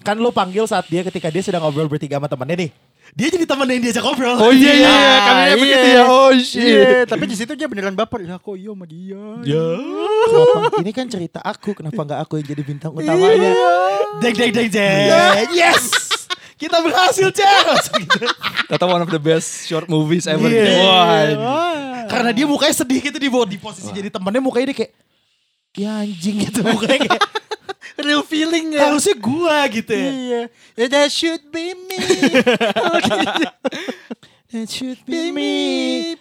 kan lo panggil saat dia ketika dia sedang ngobrol bertiga sama temannya nih. Dia jadi temen yang diajak ngobrol. Oh iya iya, iya. Ah, iya. begitu ya. Oh shit. Iya, tapi di situ dia beneran baper. Ya kok iya sama dia. Ya. Kenapa? Ini kan cerita aku, kenapa nggak aku yang jadi bintang utamanya? Deng deng deng deng. Yes. Kita berhasil, Cek. Gitu. Kata one of the best short movies ever. Iya. Wah. Karena dia mukanya sedih gitu di di posisi jadi temennya mukanya dia kayak ya anjing gitu mukanya kayak Real feeling ya. harusnya gua gitu ya. Iya. Yeah, that should be me. That should be be me.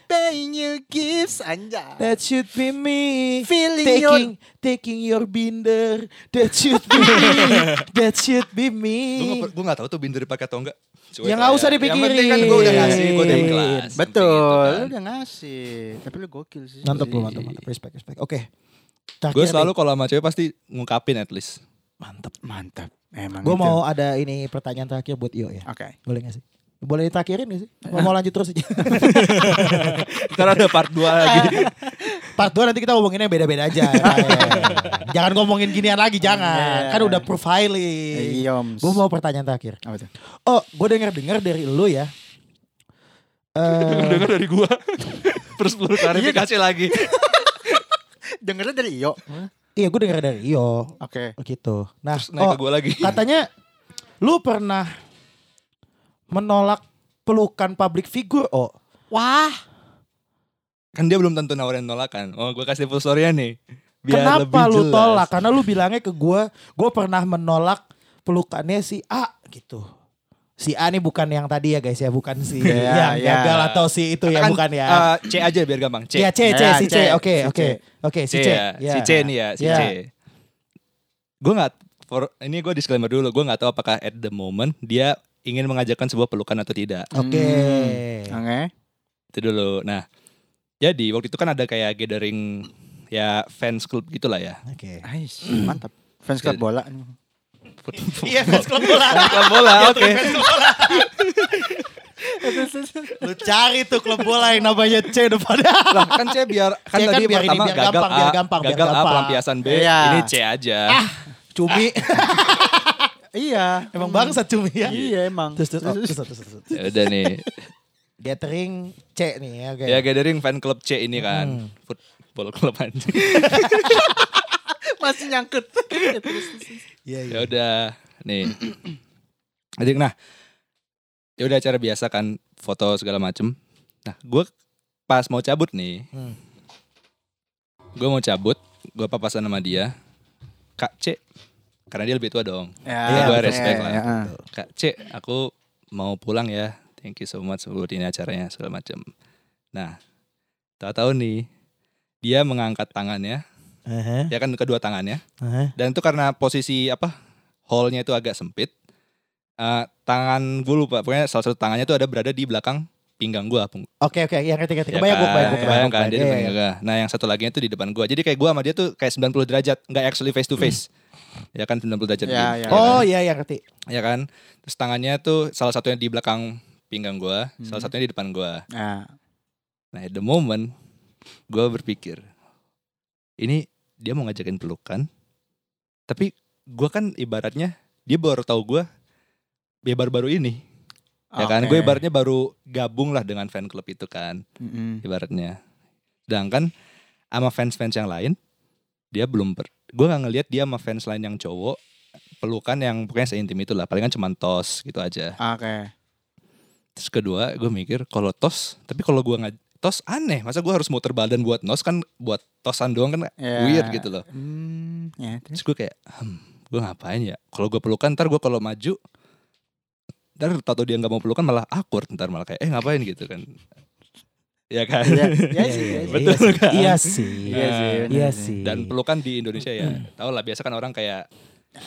paying you gifts anjay. That should be me. Feeling taking taking your binder. That should be me. That should be Gue me. gak, gue gak tahu tuh binder dipakai atau enggak. Cuek Ya nggak usah Yang penting kan dipikirin. gue udah ngasih, gue udah ikhlas. Betul, Yang lu penting gitu udah ngasih. Tapi lu gokil sih. Mantap lu, mantap, mantap. Respect, respect. Oke. kan. Gue selalu kalau sama cewek pasti ngungkapin at least. mantap. Mantap. Emang Gue itu. mau ada ini pertanyaan terakhir buat Iyo ya. Oke. Boleh gak sih? Boleh ditakhirin gak sih? Mau, mau lanjut terus aja. Ntar ada part 2 lagi. Part 2 nanti kita ngomonginnya beda-beda aja. jangan ngomongin ginian lagi, jangan. Iya. Kan udah profiling. Iya. Gue mau pertanyaan terakhir. Apa? Oh, gue denger-dengar dari lu ya. Eh, Dengar dari gue. Terus perlu klarifikasi lagi. Dengernya dari Iyo. iya, gue denger dari Iyo. Oke. Gitu. Nah, Terus naik oh, ke lagi. katanya lu pernah menolak pelukan public figure, oh. Wah. Kan dia belum tentu nawarin nolakan. Oh gue kasih full story nih. Biar lebih Kenapa lu jelas. tolak? Karena lu bilangnya ke gue, gue pernah menolak pelukannya si A gitu. Si A nih bukan yang tadi ya guys ya, bukan si Ya, yang ya. gagal atau si itu ya Kan, bukan ya. eh, C aja biar gampang. C. Iya C C Ya, si C, oke oke C. oke si C, C. ya. Ya. Si C nih ya, si Ya. C. Gue nggak for ini gue disclaimer dulu. Gue nggak tahu apakah at the moment dia ingin mengajakkan sebuah pelukan atau tidak. Oke. Hmm. Oke. Itu dulu. Nah, jadi waktu itu kan ada kayak gathering ya fans club gitulah ya. Oke. Nice. Mantap. Fans club bola. Iya fans klub bola. Fans club bola, oke. Lu cari tuh klub bola yang namanya C depannya. Lah kan C biar kan C kan tadi biar ini, biar gagal gampang, A, biar gampang, biar gagal A gampang. pelampiasan B, Iya. ini C aja. Cumi. Iya. Emang bangsa cumi ya. Iya emang. Terus terus oh, terus terus, terus, terus. Ya udah nih. Gathering C nih ya oke. Ya gathering fan club C ini kan. Hmm. Football club anjing. Masih nyangkut. Iya iya. ya udah nih. Jadi nah ya udah acara biasa kan foto segala macem. Nah gue pas mau cabut nih, Hmm. gue mau cabut, gue papasan sama dia, Kak C, karena dia lebih tua dong. Ya, Iya, gue betul. respect lah. Ya, ya. Kak C, aku mau pulang ya. Thank you so much buat ini acaranya segala macam. Nah, Tahu-tahu nih dia mengangkat tangannya, Heeh, ya kan kedua tangannya. heeh. Dan itu karena posisi apa? Hole-nya itu agak sempit. Eh, tangan gue lupa, pokoknya salah satu tangannya itu ada berada di belakang pinggang gue. Oke oke, yang ngerti ngerti. Ya Kebayang gue, kan? kebayang gue, Kebayang gue, kan, dia Iya, iya. gua. Nah yang satu lagi itu di depan gue. Jadi kayak gue sama dia tuh kayak 90 derajat, nggak actually face to face. Ya kan 90 derajat. Ya, ya. Oh iya, iya ngerti. Ya kan. Terus tangannya tuh salah satunya di belakang pinggang salah Hmm. satunya di depan gue. Nah, Nah at the moment gue berpikir ini dia mau ngajakin pelukan, tapi gue kan ibaratnya dia baru tahu gue ya baru-baru ini, ya kan? Gue ibaratnya baru gabung lah dengan fan club itu kan, Mm-mm. ibaratnya. Sedangkan sama fans-fans yang lain dia belum ber, gue nggak ngelihat dia sama fans lain yang cowok pelukan yang pokoknya seintim itu lah, palingan cuma tos gitu aja. Oke. Terus kedua gue mikir kalau tos, tapi kalau gue nggak tos aneh, masa gue harus muter badan buat nos kan buat tosan doang kan Ya. weird gitu loh. Hmm, ya, terus. Terus gue kayak, hmm, gue ngapain ya? Kalau gue pelukan ntar gue kalau maju, ntar tau dia nggak mau pelukan malah awkward ntar malah kayak eh ngapain gitu kan? Ya kan? Iya, iya Iya, sih, iya, iya sih. Betul iya, kan? Iya sih. Iya sih, Iya benar sih. Dan pelukan di Indonesia ya, tau lah biasa kan orang kayak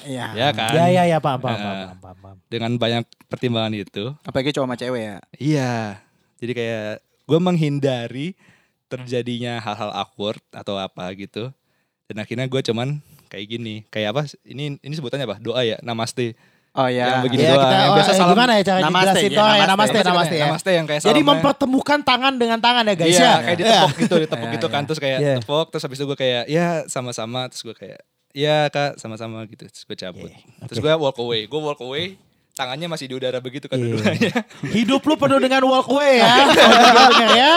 Iya. ya kan? Ya ya ya paham paham paham paham. paham. Dengan banyak pertimbangan itu, Apalagi cowok sama cewek ya. Iya, jadi kayak gue menghindari terjadinya hal-hal awkward atau apa gitu. Dan akhirnya gue cuman kayak gini, kayak apa? Ini ini sebutannya apa? Doa ya, namaste. Oh ya. Yang begini Iya doang, kita yang oh, biasa eh, salam. gimana ya cara Namaste, dijelasin ya, doang ya namaste. namaste namaste ya. Namaste yang kayak Jadi salamnya. mempertemukan tangan dengan tangan ya guys Iya, ya. kayak ditepok gitu, ditepok Iya, gitu kan. iya. Terus kayak Iya. tepok, terus habis itu gue kayak ya sama-sama, terus gue kayak ya kak sama-sama gitu. Terus gue cabut. Terus gue walk away, gue walk away. Tangannya masih di udara begitu kan Iya. dua-duanya. Hidup lu penuh dengan walkway ya. Ya.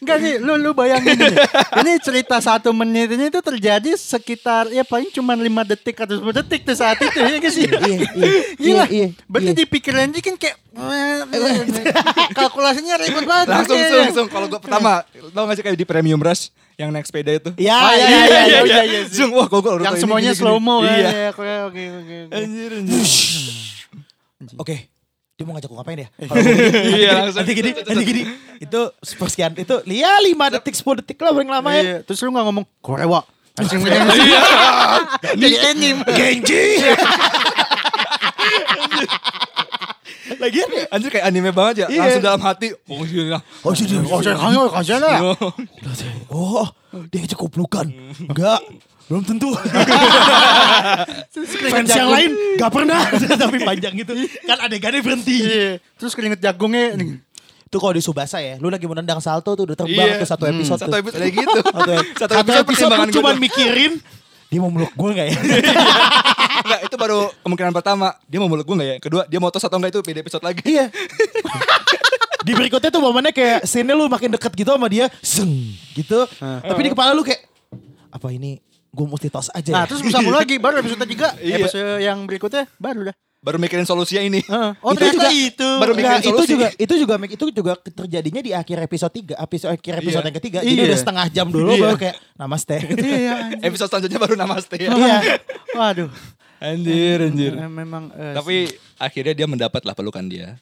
Enggak nih, lu lu bayangin nih. Ini cerita satu menit ini itu terjadi sekitar ya paling cuma 5 detik atau 10 detik tuh saat itu ya guys. Iya iya. Gila. Iya, iya, Berarti iya. di pikiran dia kan kayak kalkulasinya ribet banget. langsung kayaknya. langsung, langsung. Kalau gue pertama, tau gak sih kayak di Premium Rush yang naik sepeda itu? Ya Oh, iya iya, iya. iya, iya. iya, iya, sih. Zoom, wah gue Yang semuanya slow mo kan. Iya. ya. Oke oke oke. oke. Anjir, anjir. Oke. Dia mau ngajak gue ngapain ya? Iya langsung. Nanti gini, nanti gini. Itu sepersekian itu ya 5 detik 10 detik lah paling lama ya. Iya, terus lu gak ngomong Korewa. Langsung. Jadi anime. Genji. Lagian ya. Anjir kayak anime banget ya. Iya. Langsung dalam hati. Oh iya. Oh sih dia. Oh, saya kangen kangen ya. Oh, dia ngajak koplukan. Enggak. Belum tentu. Fans yang lain gak pernah. Tapi panjang gitu. Kan adegannya berhenti. Iya. Terus keringet jagungnya nih. Itu kalau di Subasa ya. Lu lagi menendang salto tuh udah terbang Iya. tuh satu episode Satu tuh. episode kayak gitu. Satu, Satu satu episode episode cuma mikirin dia mau meluk gue gak ya? Enggak, itu baru kemungkinan pertama. Dia mau meluk gue gak ya? Kedua, dia mau tos atau enggak itu beda episode lagi. iya. di berikutnya tuh momennya kayak scene lu makin deket gitu sama dia, zeng gitu. Tapi di kepala lu kayak apa ini gue mesti tos aja Nah, ya? terus bersambung lagi baru episode 3. Iya. Episode yang berikutnya baru dah. Baru mikirin solusinya ini. Heeh. Oh, Itu ternyata juga- itu. baru bikin itu solusi. juga itu juga itu juga terjadinya di akhir episode 3, episode akhir episode Iya. yang ketiga. Jadi Iya. udah setengah jam dulu Iya. baru kayak namaste. Iya. Episode selanjutnya baru namaste ya. Iya. Waduh. Anjir, anjir. Memang eh, Tapi akhirnya dia mendapat lah pelukan dia.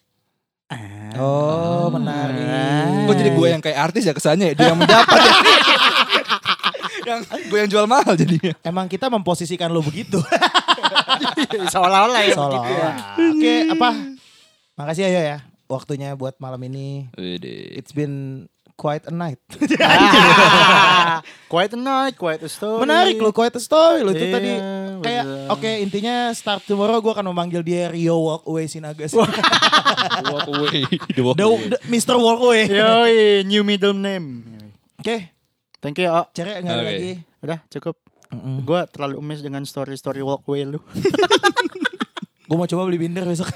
Ah. Oh, menarik. Kok jadi gue yang kayak artis ya kesannya ya? Dia yang mendapat ya. yang gue yang jual mahal jadinya. Emang kita memposisikan lu begitu. seolah-olah ya. Seolah-olah. Oke, apa? Makasih Ayo ya. Waktunya buat malam ini. It's been quite a night. Ah, Quiet a night, quiet a story. Menarik lo, quite a story lo. Itu Iya, tadi kayak oke intinya start tomorrow gue akan memanggil dia Rio Walkway Sinaga sih. Walk away. The walk The, away. the- Mr. Walkway. Oke, Yoi, new middle name. Thank you, Oh. cari nggak ada Oke. lagi. Udah cukup. Mm-mm. Gue terlalu emes dengan story-story walkway lu. Gue mau coba beli binder besok.